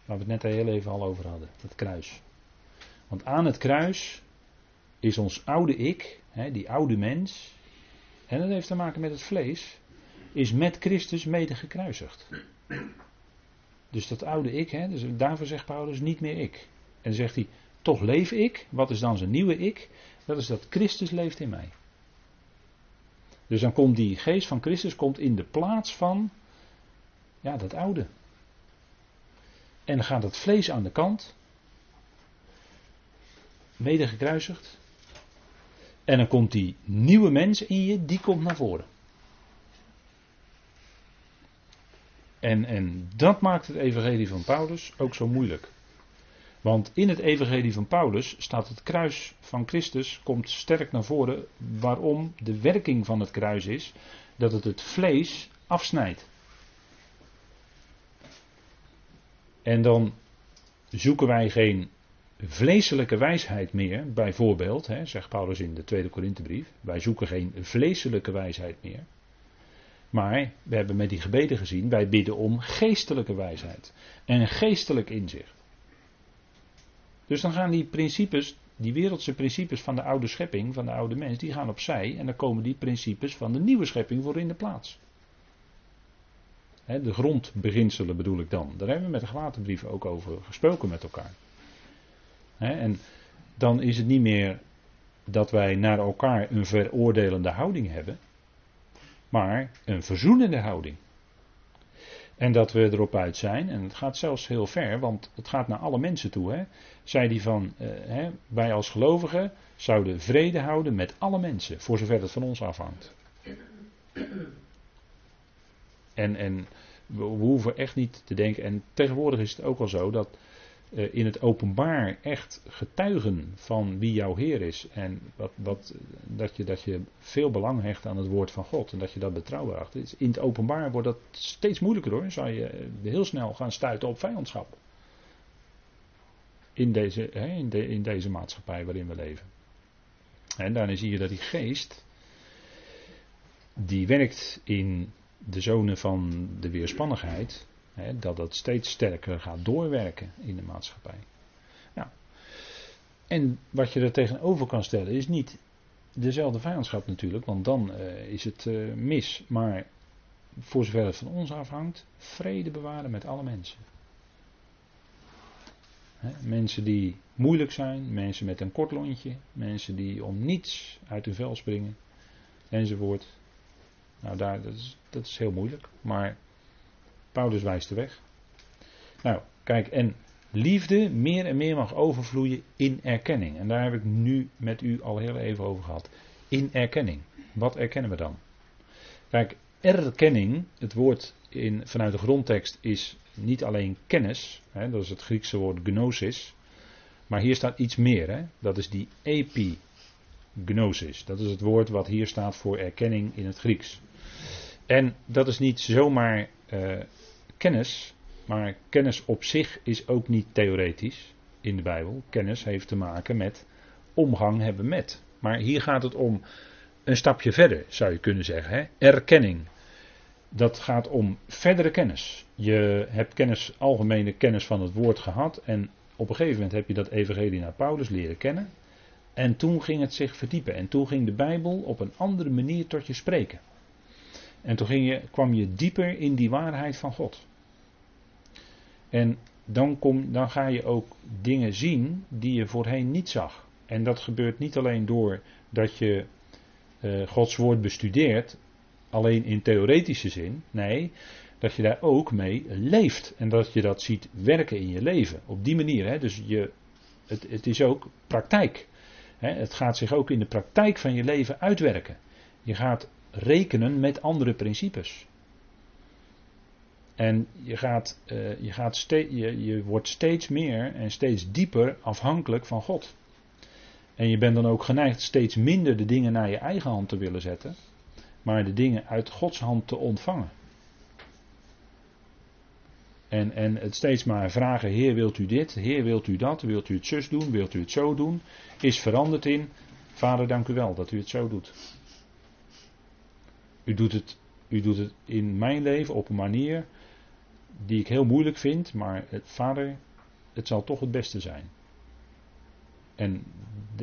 waar we het net heel even al over hadden. Dat kruis. Want aan het kruis is ons oude ik, hè, die oude mens, en dat heeft te maken met het vlees, is met Christus mede gekruisigd. Dus dat oude ik, hè, dus daarvoor zegt Paulus niet meer ik. En zegt hij, toch leef ik. Wat is dan zijn nieuwe ik? Dat is dat Christus leeft in mij. Dus dan komt die geest van Christus komt in de plaats van ja, dat oude. En dan gaat het vlees aan de kant, mede gekruisigd. En dan komt die nieuwe mens in je, die komt naar voren. En, en dat maakt het evangelie van Paulus ook zo moeilijk. Want in het evangelie van Paulus staat het kruis van Christus, komt sterk naar voren. Waarom de werking van het kruis is dat het het vlees afsnijdt. En dan zoeken wij geen vleeselijke wijsheid meer, bijvoorbeeld, hè, zegt Paulus in de tweede Korinthebrief. Wij zoeken geen vleeselijke wijsheid meer. Maar we hebben met die gebeden gezien, wij bidden om geestelijke wijsheid en geestelijk inzicht. Dus dan gaan die principes, die wereldse principes van de oude schepping, van de oude mens, die gaan opzij en dan komen die principes van de nieuwe schepping voor in de plaats. de grondbeginselen bedoel ik dan. Daar hebben we met de Galatenbrief ook over gesproken met elkaar en dan is het niet meer dat wij naar elkaar een veroordelende houding hebben, maar een verzoenende houding. En dat we erop uit zijn. En het gaat zelfs heel ver, want het gaat naar alle mensen toe. Hè. Zij die van, eh, hè, wij als gelovigen zouden vrede houden met alle mensen, voor zover het van ons afhangt. En, en we hoeven echt niet te denken, en tegenwoordig is het ook al zo dat in het openbaar echt getuigen van wie jouw Heer is. En wat, wat, dat, je, dat je veel belang hecht aan het woord van God en dat je dat betrouwbaar acht. In het openbaar wordt dat steeds moeilijker hoor. Zou je eh, heel snel gaan stuiten op vijandschap. In deze, hè, in, de, in deze maatschappij waarin we leven. En daarin zie je dat die geest, die werkt in de zone van de weerspannigheid, dat dat steeds sterker gaat doorwerken in de maatschappij. En wat je er tegenover kan stellen is niet dezelfde vijandschap natuurlijk, want dan uh, is het uh, mis. Maar voor zover het van ons afhangt, vrede bewaren met alle mensen. mensen die moeilijk zijn, mensen met een kort lontje, mensen die om niets uit hun vel springen, enzovoort. Nou, daar, dat, is, dat is heel moeilijk, maar Paulus wijst de weg. Nou, kijk, en liefde meer en meer mag overvloeien in erkenning. En daar heb ik nu met u al heel even over gehad. In erkenning. Wat erkennen we dan? Kijk, erkenning, het woord in, vanuit de grondtekst is niet alleen kennis, hè, dat is het Griekse woord gnosis, maar hier staat iets meer, hè, dat is die epignosis. Dat is het woord wat hier staat voor erkenning in het Grieks. En dat is niet zomaar uh, kennis, maar kennis op zich is ook niet theoretisch in de Bijbel. Kennis heeft te maken met omgang hebben met. Maar hier gaat het om een stapje verder, zou je kunnen zeggen. Hè? Erkenning. Dat gaat om verdere kennis. Je hebt kennis, algemene kennis van het woord gehad. En op een gegeven moment heb je dat evangelie naar Paulus leren kennen. En toen ging het zich verdiepen. En toen ging de Bijbel op een andere manier tot je spreken. En toen ging je, kwam je dieper in die waarheid van God. En dan, kom, dan ga je ook dingen zien die je voorheen niet zag. En dat gebeurt niet alleen door dat je uh, Gods woord bestudeert, alleen in theoretische zin. Nee, dat je daar ook mee leeft. En dat je dat ziet werken in je leven. Op die manier. Hè? Dus je, het, het is ook praktijk. Hè? Het gaat zich ook in de praktijk van je leven uitwerken. Je gaat rekenen met andere principes. En je, gaat, uh, je, gaat je, je wordt steeds meer en steeds dieper afhankelijk van God. En je bent dan ook geneigd steeds minder de dingen naar je eigen hand te willen zetten, maar de dingen uit Gods hand te ontvangen. En, en het steeds maar vragen, Heer wilt u dit, Heer wilt u dat, wilt u het zus doen, wilt u het zo doen, is veranderd in, Vader dank u wel dat u het zo doet. U doet het, u doet het in mijn leven op een manier die ik heel moeilijk vind, maar het, vader, het zal toch het beste zijn. En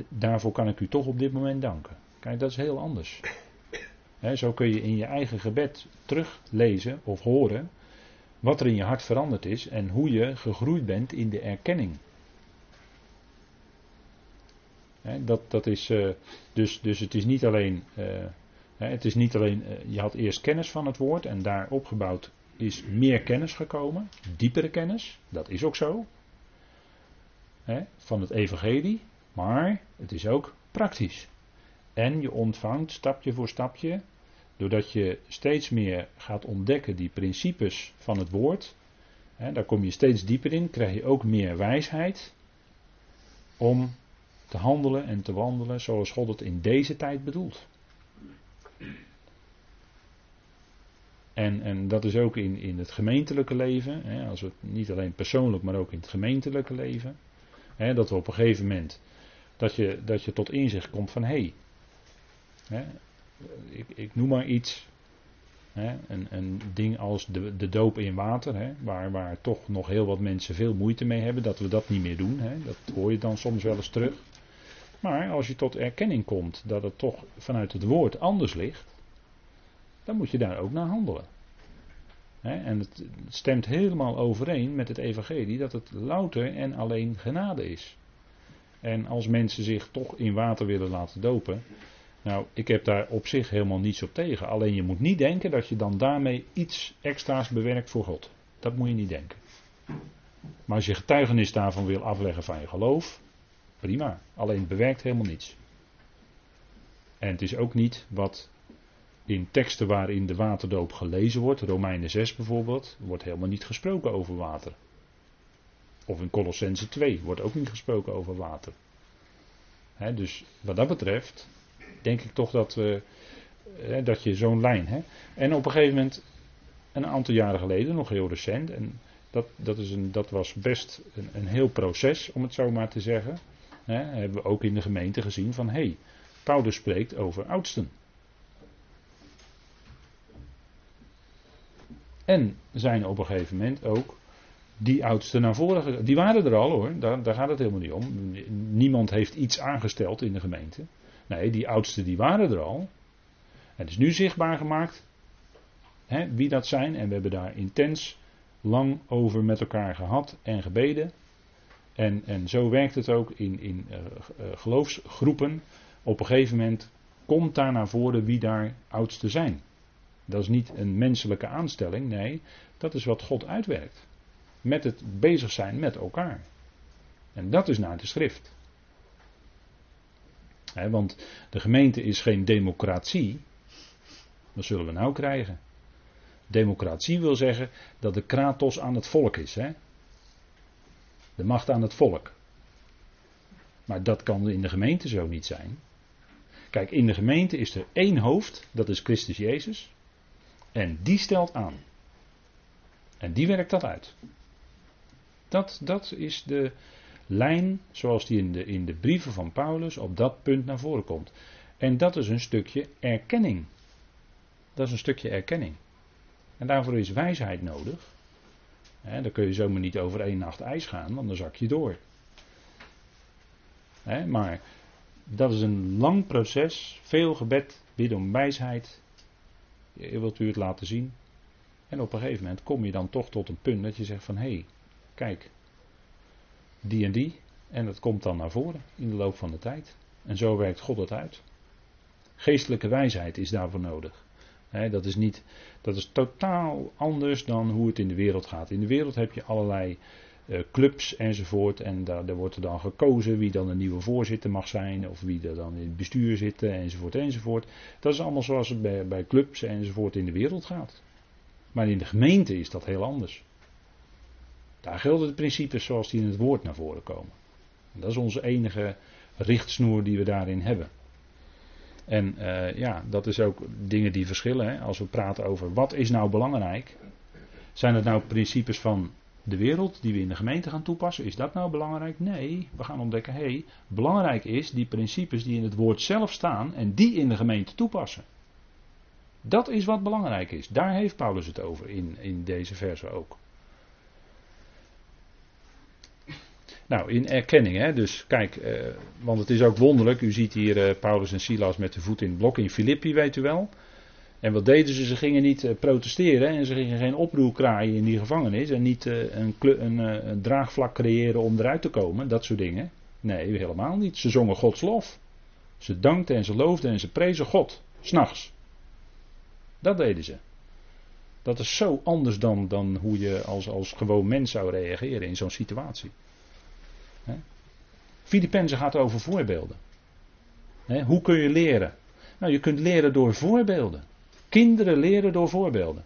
daarvoor kan ik u toch op dit moment danken. Kijk, dat is heel anders. zo kun je in je eigen gebed teruglezen of horen wat er in je hart veranderd is en hoe je gegroeid bent in de erkenning. dat, dat is, uh, dus, dus het is niet alleen, uh, het is niet alleen uh, je had eerst kennis van het woord en daar opgebouwd is meer kennis gekomen, diepere kennis, dat is ook zo, van het evangelie, maar het is ook praktisch. En je ontvangt stapje voor stapje, doordat je steeds meer gaat ontdekken die principes van het woord, daar kom je steeds dieper in, krijg je ook meer wijsheid om te handelen en te wandelen zoals God het in deze tijd bedoelt. En, en dat is ook in, in het gemeentelijke leven, hè, als het niet alleen persoonlijk, maar ook in het gemeentelijke leven. Hè, dat we op een gegeven moment, dat je, dat je tot inzicht komt van hé, hey, ik, ik noem maar iets, een, een ding als de, de doop in water, waar, waar toch nog heel wat mensen veel moeite mee hebben, dat we dat niet meer doen. Dat hoor je dan soms wel eens terug. Maar als je tot erkenning komt dat het toch vanuit het woord anders ligt, dan moet je daar ook naar handelen. en het stemt helemaal overeen met het evangelie dat het louter en alleen genade is. En als mensen zich toch in water willen laten dopen, Nou, ik heb daar op zich helemaal niets op tegen. Alleen je moet niet denken dat je dan daarmee iets extra's bewerkt voor God. Dat moet je niet denken. Maar als je getuigenis daarvan wil afleggen van je geloof, prima. Alleen het bewerkt helemaal niets. En het is ook niet wat in teksten waarin de waterdoop gelezen wordt, Romeinen 6 bijvoorbeeld, wordt helemaal niet gesproken over water. Of in Colossense 2 wordt ook niet gesproken over water. dus wat dat betreft, denk ik toch dat, we, dat je zo'n lijn hebt. En op een gegeven moment, een aantal jaren geleden, nog heel recent, en dat, dat, is een, dat was best een, een heel proces, om het zo maar te zeggen. hebben we ook in de gemeente gezien van, hé, hey, Paulus spreekt over oudsten. En zijn op een gegeven moment ook die oudsten naar voren. Die waren er al hoor, daar, daar gaat het helemaal niet om. Niemand heeft iets aangesteld in de gemeente. Nee, die oudsten die waren er al. Het is nu zichtbaar gemaakt hè, wie dat zijn. En we hebben daar intens lang over met elkaar gehad en gebeden. En, en zo werkt het ook in, in uh, geloofsgroepen. Op een gegeven moment komt daar naar voren wie daar oudsten zijn. Dat is niet een menselijke aanstelling, nee, dat is wat God uitwerkt. Met het bezig zijn met elkaar. En dat is naar de schrift. want de gemeente is geen democratie. Dat zullen we nou krijgen. Democratie wil zeggen dat de kratos aan het volk is. Hè? De macht aan het volk. Maar dat kan in de gemeente zo niet zijn. Kijk, in de gemeente is er één hoofd, dat is Christus Jezus. En die stelt aan. En die werkt dat uit. Dat, dat is de lijn zoals die in de, in de brieven van Paulus op dat punt naar voren komt. En dat is een stukje erkenning. Dat is een stukje erkenning. En daarvoor is wijsheid nodig. Dan kun je zomaar niet over één nacht ijs gaan, want dan zak je door. maar dat is een lang proces, veel gebed, bidden om wijsheid, wilt u het laten zien. En op een gegeven moment kom je dan toch tot een punt dat je zegt van hé, hey, kijk, die en die. En dat komt dan naar voren in de loop van de tijd. En zo werkt God het uit. Geestelijke wijsheid is daarvoor nodig. dat, is niet, dat is totaal anders dan hoe het in de wereld gaat. In de wereld heb je allerlei clubs enzovoort. En daar, daar, wordt er dan gekozen wie dan een nieuwe voorzitter mag zijn. Of wie er dan in het bestuur zit enzovoort enzovoort. Dat is allemaal zoals het bij, bij clubs enzovoort in de wereld gaat. Maar in de gemeente is dat heel anders. Daar gelden de principes zoals die in het woord naar voren komen. En dat is onze enige richtsnoer die we daarin hebben. En uh, ja, dat is ook dingen die verschillen. Hè? Als we praten over wat is nou belangrijk. Zijn het nou principes van de wereld die we in de gemeente gaan toepassen, is dat nou belangrijk? Nee, we gaan ontdekken, hé, belangrijk is die principes die in het woord zelf staan en die in de gemeente toepassen. Dat is wat belangrijk is. Daar heeft Paulus het over in, in deze verse ook. Nou, in erkenning, hè, dus kijk, eh, want het is ook wonderlijk. U ziet hier eh, Paulus en Silas met de voet in het blok in Filippi, weet u wel. En wat deden ze? Ze gingen niet eh, protesteren en ze gingen geen oproer kraaien in die gevangenis en niet eh, een, eh, een, draagvlak creëren om eruit te komen, dat soort dingen. Nee, helemaal niet. Ze zongen Gods lof. Ze dankten en ze loofden en ze prezen God, s'nachts. Dat deden ze. Dat is zo anders dan, dan hoe je als, als gewoon mens zou reageren in zo'n situatie. Filippenzen gaat over voorbeelden. hoe kun je leren? Nou, je kunt leren door voorbeelden. Kinderen leren door voorbeelden.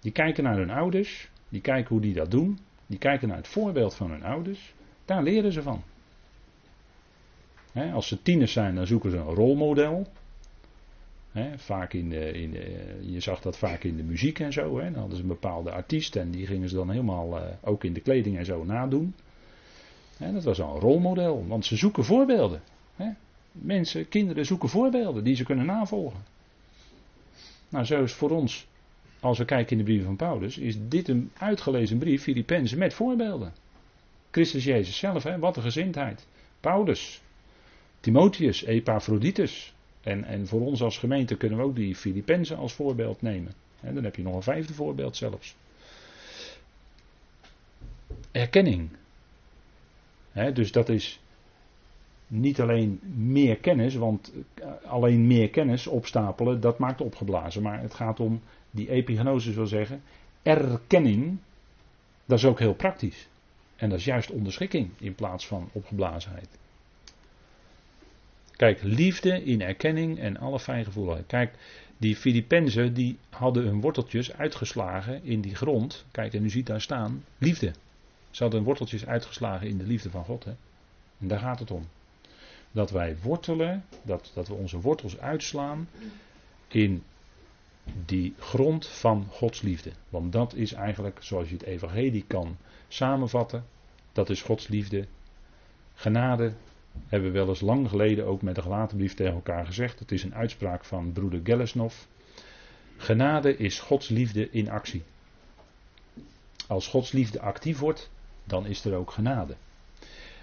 Die kijken naar hun ouders, die kijken hoe die dat doen, die kijken naar het voorbeeld van hun ouders. Daar leren ze van. als ze tieners zijn, dan zoeken ze een rolmodel. vaak in de, in je zag dat vaak in de muziek en zo. Dan hadden ze een bepaalde artiest en die gingen ze dan helemaal uh, ook in de kleding en zo nadoen. dat was al een rolmodel, want ze zoeken voorbeelden. Mensen, kinderen zoeken voorbeelden die ze kunnen navolgen. Nou, zo is voor ons, als we kijken in de brieven van Paulus, is dit een uitgelezen brief, Filippenzen, met voorbeelden. Christus Jezus zelf, hè, wat een gezindheid. Paulus, Timotheus, Epaphroditus. En, en voor ons als gemeente kunnen we ook die Filippenzen als voorbeeld nemen. En dan heb je nog een vijfde voorbeeld zelfs. Erkenning. dus dat is niet alleen meer kennis, want alleen meer kennis opstapelen, dat maakt opgeblazen. Maar het gaat om die epigenosis wil zeggen, erkenning, dat is ook heel praktisch. En dat is juist onderschikking in plaats van opgeblazenheid. Kijk, liefde in erkenning en alle fijngevoeligheid. Kijk, die Filippenzen die hadden hun worteltjes uitgeslagen in die grond. Kijk, en u ziet daar staan, liefde. Ze hadden hun worteltjes uitgeslagen in de liefde van God. Hè? En daar gaat het om. Dat wij wortelen, dat, dat we onze wortels uitslaan in die grond van Gods liefde. Want dat is eigenlijk, zoals je het evangelie kan samenvatten, dat is Gods liefde. Genade hebben we wel eens lang geleden ook met de gelaten brief tegen elkaar gezegd. Het is een uitspraak van broeder Gelesnov. Genade is Gods liefde in actie. Als Gods liefde actief wordt, dan is er ook genade.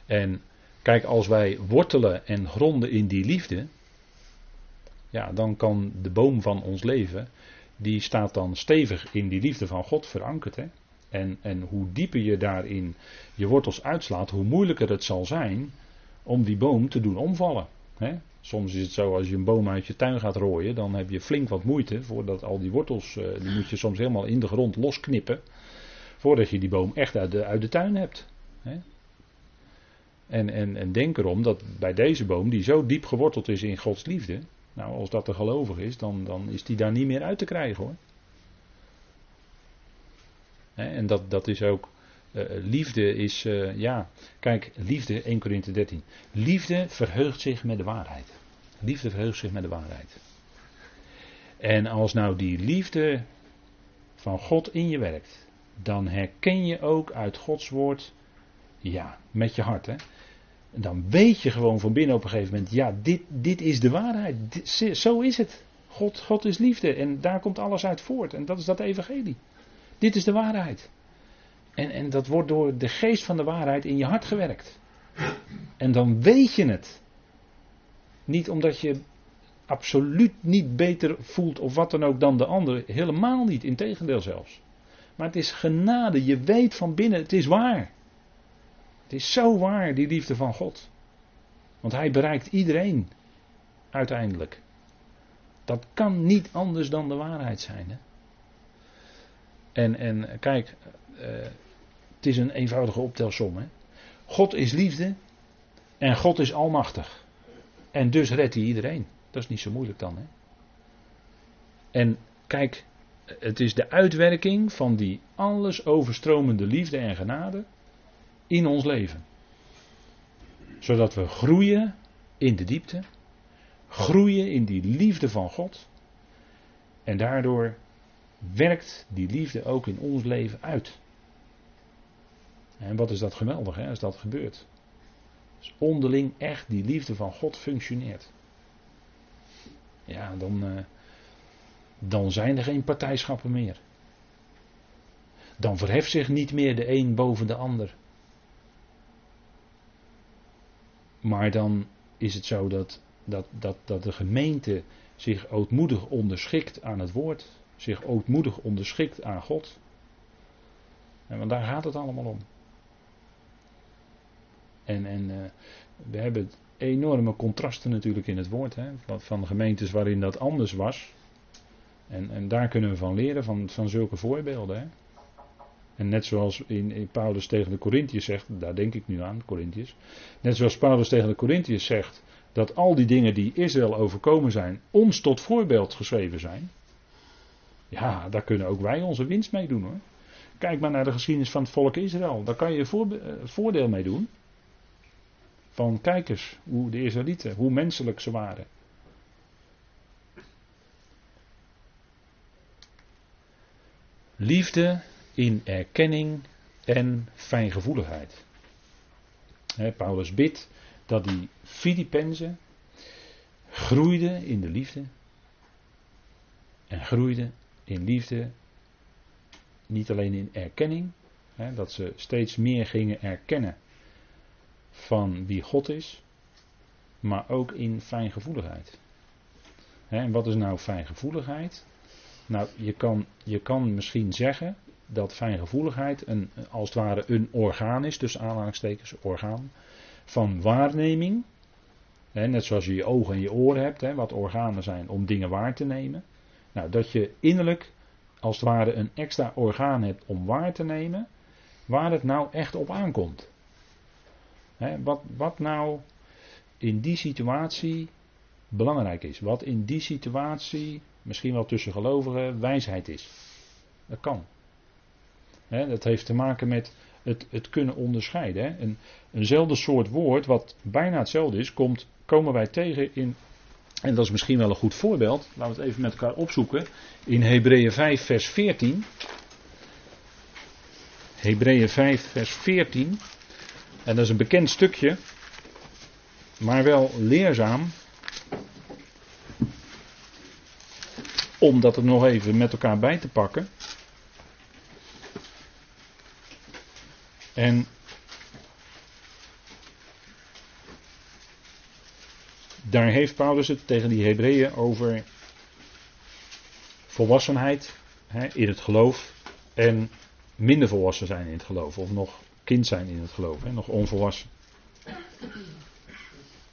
En kijk, als wij wortelen en gronden in die liefde, ja, dan kan de boom van ons leven, die staat dan stevig in die liefde van God verankerd. Hè? En, en hoe dieper je daarin je wortels uitslaat, hoe moeilijker het zal zijn om die boom te doen omvallen. Hè? Soms is het zo, als je een boom uit je tuin gaat rooien, dan heb je flink wat moeite voordat al die wortels, eh, die moet je soms helemaal in de grond losknippen, voordat je die boom echt uit de, uit de tuin hebt. En, en, en denk erom dat bij deze boom, die zo diep geworteld is in Gods liefde, nou als dat te gelovig is, dan, dan is die daar niet meer uit te krijgen hoor. En dat, dat is ook uh, liefde is, uh, ja, kijk, liefde, 1 Korinthe 13. Liefde verheugt zich met de waarheid. Liefde verheugt zich met de waarheid. En als nou die liefde van God in je werkt, dan herken je ook uit Gods woord, ja, met je hart, hè. Dan weet je gewoon van binnen op een gegeven moment, ja, dit, dit is de waarheid. zo is het. God, God is liefde en daar komt alles uit voort. En dat is dat evangelie. Dit is de waarheid. En, en dat wordt door de geest van de waarheid in je hart gewerkt. En dan weet je het. Niet omdat je absoluut niet beter voelt of wat dan ook dan de ander. Helemaal niet, integendeel zelfs. Maar het is genade. Je weet van binnen, het is waar. Het is zo waar, die liefde van God. Want hij bereikt iedereen. Uiteindelijk. Dat kan niet anders dan de waarheid zijn. Hè? En, en kijk, uh, het is een eenvoudige optelsom. Hè? God is liefde en God is almachtig. En dus redt hij iedereen. Dat is niet zo moeilijk dan. Hè? En kijk, het is de uitwerking van die alles overstromende liefde en genade in ons leven. Zodat we groeien in de diepte, groeien in die liefde van God. En daardoor werkt die liefde ook in ons leven uit. En wat is dat geweldig hè, als dat gebeurt. Als onderling echt die liefde van God functioneert. Ja, dan, uh, dan zijn er geen partijschappen meer. Dan verheft zich niet meer de een boven de ander. Maar dan is het zo dat, dat, dat, dat de gemeente zich ootmoedig onderschikt aan het woord. Zich ootmoedig onderschikt aan God. En want daar gaat het allemaal om. En, en uh, we hebben enorme contrasten natuurlijk in het woord. Hè, van, van gemeentes waarin dat anders was. En, en daar kunnen we van leren, van, van zulke voorbeelden. Hè. En net zoals in, in Paulus tegen de Corinthiërs zegt, daar denk ik nu aan, Corinthiërs. Net zoals Paulus tegen de Corinthiërs zegt, dat al die dingen die Israël overkomen zijn, ons tot voorbeeld geschreven zijn. Ja, daar kunnen ook wij onze winst mee doen hoor. Kijk maar naar de geschiedenis van het volk Israël. Daar kan je eh, voordeel mee doen. Van kijkers, hoe de Israëlieten, hoe menselijk ze waren. Liefde in erkenning en fijngevoeligheid. Paulus bidt dat die Filippenzen groeiden in de liefde. En groeiden in liefde niet alleen in erkenning, dat ze steeds meer gingen erkennen van wie God is, maar ook in fijngevoeligheid. En wat is nou fijngevoeligheid? Nou, je kan, je kan misschien zeggen dat fijngevoeligheid een, als het ware een orgaan is, dus aanhalingstekens orgaan, van waarneming net zoals je je ogen en je oren hebt, hè, wat organen zijn om dingen waar te nemen. Nou, dat je innerlijk als het ware een extra orgaan hebt om waar te nemen waar het nou echt op aankomt. wat, wat nou in die situatie belangrijk is. Wat in die situatie misschien wel tussen gelovigen wijsheid is. Dat kan. Dat heeft te maken met het, het kunnen onderscheiden. Een, eenzelfde soort woord, wat bijna hetzelfde is, komt, komen wij tegen in. En dat is misschien wel een goed voorbeeld. Laten we het even met elkaar opzoeken. In Hebreeën 5, vers 14. Hebreeën 5, vers 14. En dat is een bekend stukje, maar wel leerzaam. Om dat er nog even met elkaar bij te pakken. En daar heeft Paulus het tegen die Hebreeën over volwassenheid hè, in het geloof en minder volwassen zijn in het geloof. Of nog kind zijn in het geloof, hè, nog onvolwassen.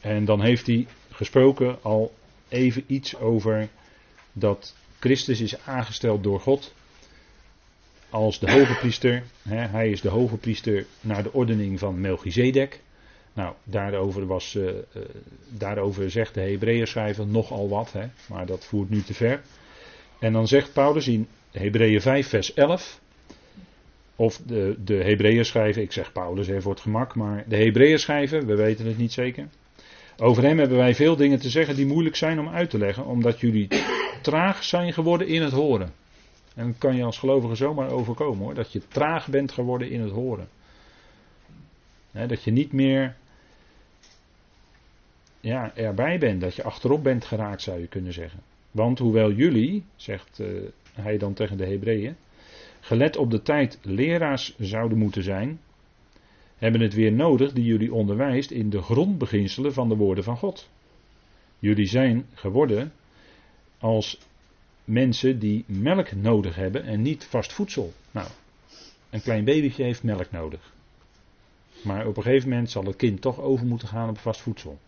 En dan heeft hij gesproken al even iets over dat Christus is aangesteld door God als de hoge priester. Hè, hij is de hoge priester naar de ordening van Melchizedek. Nou, daarover, was, uh, uh, daarover zegt de Hebreeën nogal wat, hè, maar dat voert nu te ver. En dan zegt Paulus in Hebreeën 5, vers 11. Of de, de Hebreeën schrijven, ik zeg Paulus even voor het gemak, maar de Hebreeën schrijven, we weten het niet zeker. Over hem hebben wij veel dingen te zeggen die moeilijk zijn om uit te leggen, omdat jullie traag zijn geworden in het horen. En kan je als gelovige zomaar overkomen hoor, dat je traag bent geworden in het horen. dat je niet meer ja, erbij bent, dat je achterop bent geraakt zou je kunnen zeggen. Want hoewel jullie, zegt uh, hij dan tegen de Hebreeën, gelet op de tijd leraars zouden moeten zijn, hebben het weer nodig die jullie onderwijst in de grondbeginselen van de woorden van God. Jullie zijn geworden als mensen die melk nodig hebben en niet vast voedsel. Nou, een klein babytje heeft melk nodig. Maar op een gegeven moment zal het kind toch over moeten gaan op vast voedsel.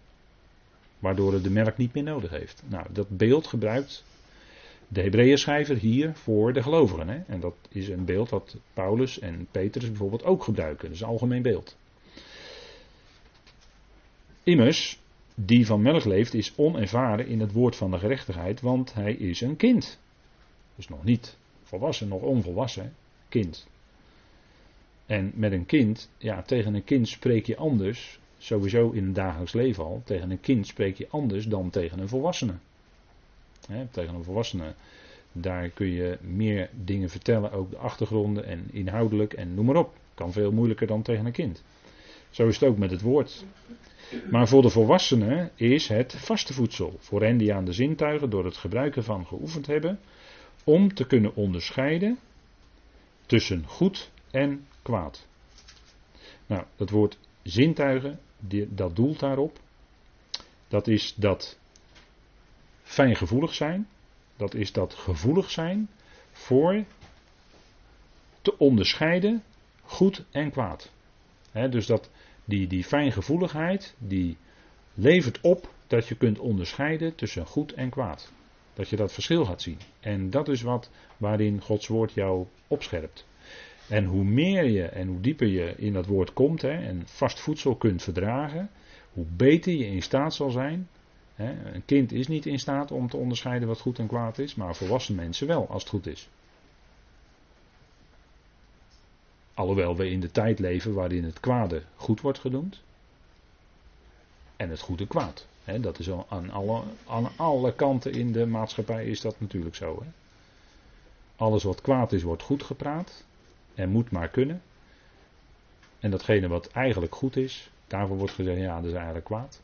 Waardoor het de melk niet meer nodig heeft. Nou, dat beeld gebruikt de Hebreeën hier voor de gelovigen. Hè? En dat is een beeld dat Paulus en Petrus bijvoorbeeld ook gebruiken. Dat is een algemeen beeld. Immers, die van melk leeft, is onervaren in het woord van de gerechtigheid, want hij is een kind. Dus nog niet volwassen, nog onvolwassen. Kind. En met een kind, ja, tegen een kind spreek je anders, sowieso in het dagelijks leven al, tegen een kind spreek je anders dan tegen een volwassene tegen een volwassene, daar kun je meer dingen vertellen, ook de achtergronden en inhoudelijk en noem maar op. Kan veel moeilijker dan tegen een kind. Zo is het ook met het woord. Maar voor de volwassenen is het vaste voedsel. Voor hen die aan de zintuigen door het gebruiken van geoefend hebben. Om te kunnen onderscheiden tussen goed en kwaad. Nou, dat woord zintuigen, dat doelt daarop. Dat is dat fijngevoelig zijn. Dat is dat gevoelig zijn voor te onderscheiden goed en kwaad. dus dat die, die fijngevoeligheid, die levert op dat je kunt onderscheiden tussen goed en kwaad. Dat je dat verschil gaat zien. En dat is wat waarin Gods woord jou opscherpt. En hoe meer je en hoe dieper je in dat woord komt en vast voedsel kunt verdragen, hoe beter je in staat zal zijn een kind is niet in staat om te onderscheiden wat goed en kwaad is, maar volwassen mensen wel, als het goed is. Alhoewel we in de tijd leven waarin het kwade goed wordt genoemd. En het goede kwaad. dat is aan, alle, aan alle kanten in de maatschappij is dat natuurlijk zo. Alles wat kwaad is, wordt goed gepraat. En moet maar kunnen. En datgene wat eigenlijk goed is, daarvoor wordt gezegd, ja, dat is eigenlijk kwaad.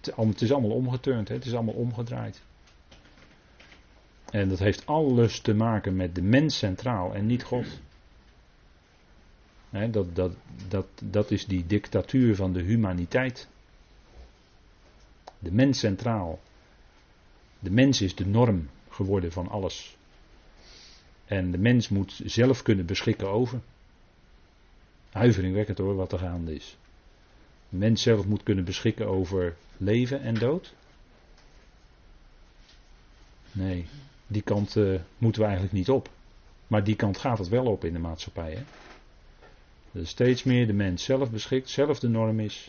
Het is allemaal omgeturnd, het is allemaal omgedraaid. En dat heeft alles te maken met de mens centraal en niet God. Dat, dat, dat, dat is die dictatuur van de humaniteit. De mens centraal. De mens is de norm geworden van alles. En de mens moet zelf kunnen beschikken over. Huiveringwekkend hoor, wat er gaande is. mens zelf moet kunnen beschikken over leven en dood? Nee, die kant uh, moeten we eigenlijk niet op. Maar die kant gaat het wel op in de maatschappij. Hè? Steeds meer de mens zelf beschikt, zelf de norm is.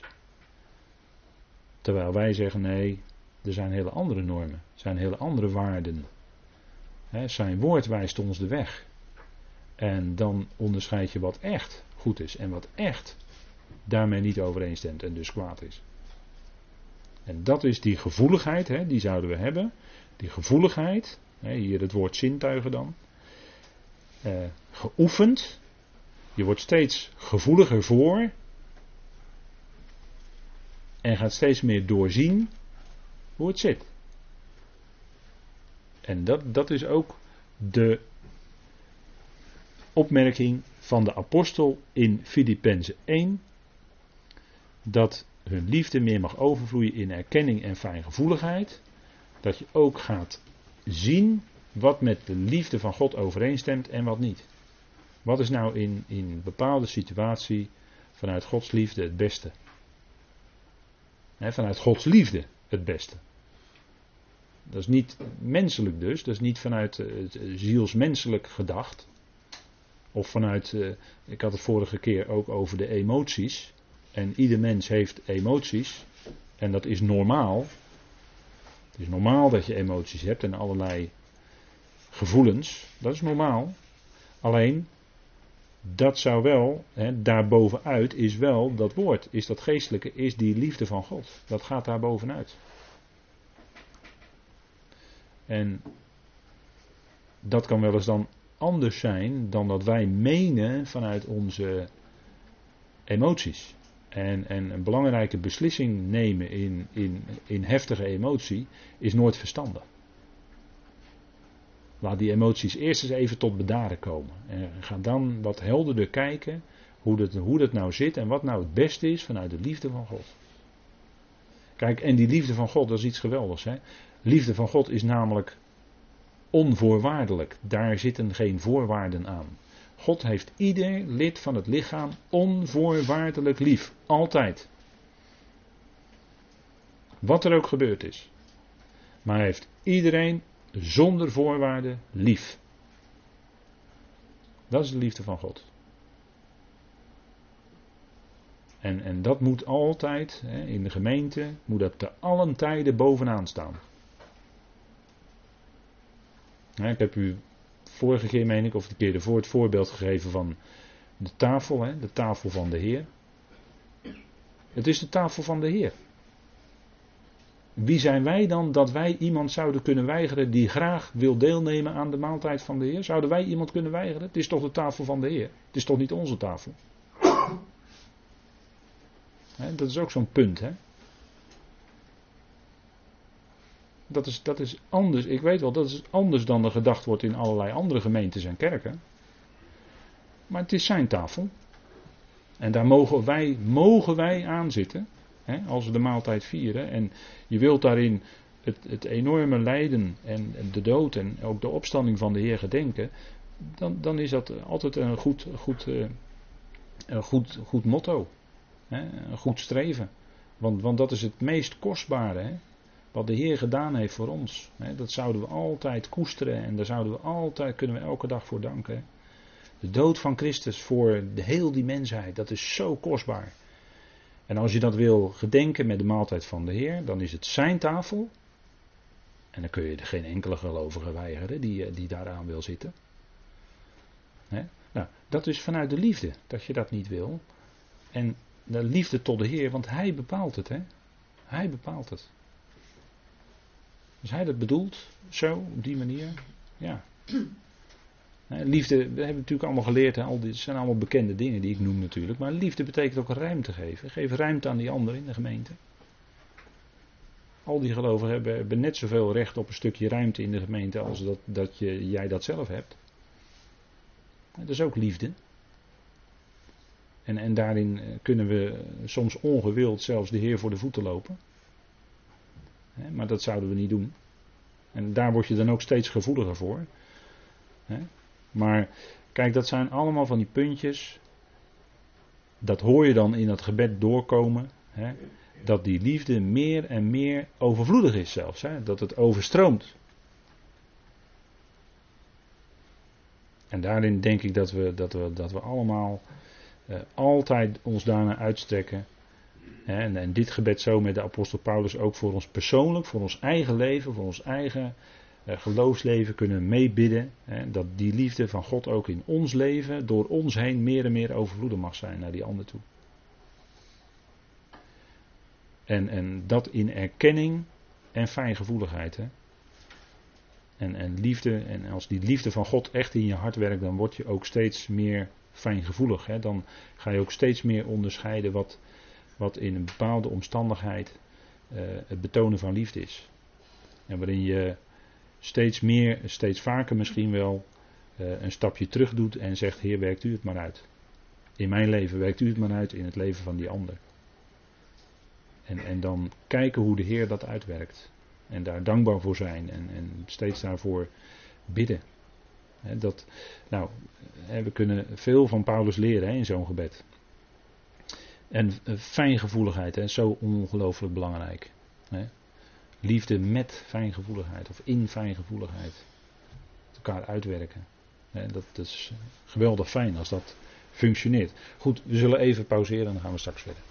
Terwijl wij zeggen nee, er zijn hele andere normen, er zijn hele andere waarden. zijn woord wijst ons de weg. En dan onderscheid je wat echt goed is en wat echt daarmee niet overeenstemt en dus kwaad is. En dat is die gevoeligheid, die zouden we hebben. Die gevoeligheid, hier het woord zintuigen dan. Eh, geoefend. Je wordt steeds gevoeliger voor. En gaat steeds meer doorzien hoe het zit. En dat, dat is ook de opmerking van de apostel in Filippenzen 1. Dat hun liefde meer mag overvloeien in erkenning en fijngevoeligheid. Dat je ook gaat zien wat met de liefde van God overeenstemt en wat niet. Wat is nou in, in een bepaalde situatie vanuit Gods liefde het beste? vanuit Gods liefde het beste. Dat is niet menselijk dus, dat is niet vanuit het zielsmenselijk gedacht. Of vanuit, eh, ik had het vorige keer ook over de emoties. En ieder mens heeft emoties. En dat is normaal. Het is normaal dat je emoties hebt en allerlei gevoelens. Dat is normaal. Alleen, dat zou wel, hè, daarbovenuit is wel dat woord, is dat geestelijke, is die liefde van God. Dat gaat daar bovenuit. En dat kan wel eens dan anders zijn dan dat wij menen vanuit onze emoties. En, en een belangrijke beslissing nemen in, in, in heftige emotie is nooit verstandig. Laat die emoties eerst eens even tot bedaren komen. En ga dan wat helderder kijken hoe dat, hoe dat nou zit en wat nou het beste is vanuit de liefde van God. Kijk, en die liefde van God, dat is iets geweldigs. Hè? Liefde van God is namelijk onvoorwaardelijk. Daar zitten geen voorwaarden aan. God heeft ieder lid van het lichaam onvoorwaardelijk lief. Altijd. Wat er ook gebeurd is. Maar hij heeft iedereen zonder voorwaarden lief. Dat is de liefde van God. En, en dat moet altijd, hè, in de gemeente, moet dat te allen tijden bovenaan staan. ik heb u vorige keer, meen ik, of de keer ervoor het voorbeeld gegeven van de tafel, hè, de tafel van de Heer. Het is de tafel van de Heer. Wie zijn wij dan dat wij iemand zouden kunnen weigeren die graag wil deelnemen aan de maaltijd van de Heer? Zouden wij iemand kunnen weigeren? Het is toch de tafel van de Heer? Het is toch niet onze tafel? dat is ook zo'n punt, hè? Dat is, dat is anders, ik weet wel, dat is anders dan er gedacht wordt in allerlei andere gemeentes en kerken. Maar het is zijn tafel. En daar mogen wij, mogen wij aan zitten. Hè, als we de maaltijd vieren. En je wilt daarin het, het, enorme lijden en de dood en ook de opstanding van de Heer gedenken. Dan, dan is dat altijd een goed, goed, eh, een goed, goed motto. Hè, een goed streven. Want, want dat is het meest kostbare. Hè. Wat de Heer gedaan heeft voor ons. Hè, dat zouden we altijd koesteren en daar zouden we altijd, kunnen we elke dag voor danken. De dood van Christus voor de heel die mensheid, dat is zo kostbaar. En als je dat wil gedenken met de maaltijd van de Heer, dan is het zijn tafel. En dan kun je er geen enkele gelovige weigeren die, eh, die daaraan wil zitten. Nou, dat is vanuit de liefde dat je dat niet wil. En de liefde tot de Heer, want Hij bepaalt het. Hè? Hij bepaalt het. Als hij dat bedoelt, zo, op die manier, ja. Liefde, we hebben natuurlijk allemaal geleerd, hè, al dit zijn allemaal bekende dingen die ik noem natuurlijk. Maar liefde betekent ook ruimte geven. Geef ruimte aan die anderen in de gemeente. Al die gelovigen hebben, hebben net zoveel recht op een stukje ruimte in de gemeente als dat, dat je, jij dat zelf hebt. Dat is ook liefde. En, en daarin kunnen we soms ongewild zelfs de Heer voor de voeten lopen. Maar dat zouden we niet doen. En daar word je dan ook steeds gevoeliger voor. Maar kijk, dat zijn allemaal van die puntjes. Dat hoor je dan in dat gebed doorkomen. Hè, dat die liefde meer en meer overvloedig is zelfs. Hè, dat het overstroomt. En daarin denk ik dat we, dat we, dat we allemaal uh, altijd ons daarna uitstrekken. En, dit gebed zo met de apostel Paulus ook voor ons persoonlijk, voor ons eigen leven, voor ons eigen geloofsleven kunnen meebidden. Dat die liefde van God ook in ons leven, door ons heen, meer en meer overvloedig mag zijn naar die ander toe. En, en dat in erkenning en fijngevoeligheid. Hè. En, en liefde, en als die liefde van God echt in je hart werkt, dan word je ook steeds meer fijngevoelig. Hè. Dan ga je ook steeds meer onderscheiden wat, wat in een bepaalde omstandigheid uh, het betonen van liefde is. En waarin je steeds meer, steeds vaker misschien wel uh, een stapje terug doet en zegt: Heer, werkt u het maar uit. In mijn leven werkt u het maar uit, in het leven van die ander. En, en dan kijken hoe de Heer dat uitwerkt. En daar dankbaar voor zijn en, en steeds daarvoor bidden. dat, nou, we kunnen veel van Paulus leren in zo'n gebed. En eh, fijngevoeligheid, hè, zo ongelooflijk belangrijk. Hè. Liefde met fijngevoeligheid of in fijngevoeligheid. elkaar uitwerken. Dat, dat, is geweldig fijn als dat functioneert. Goed, we zullen even pauzeren en dan gaan we straks verder.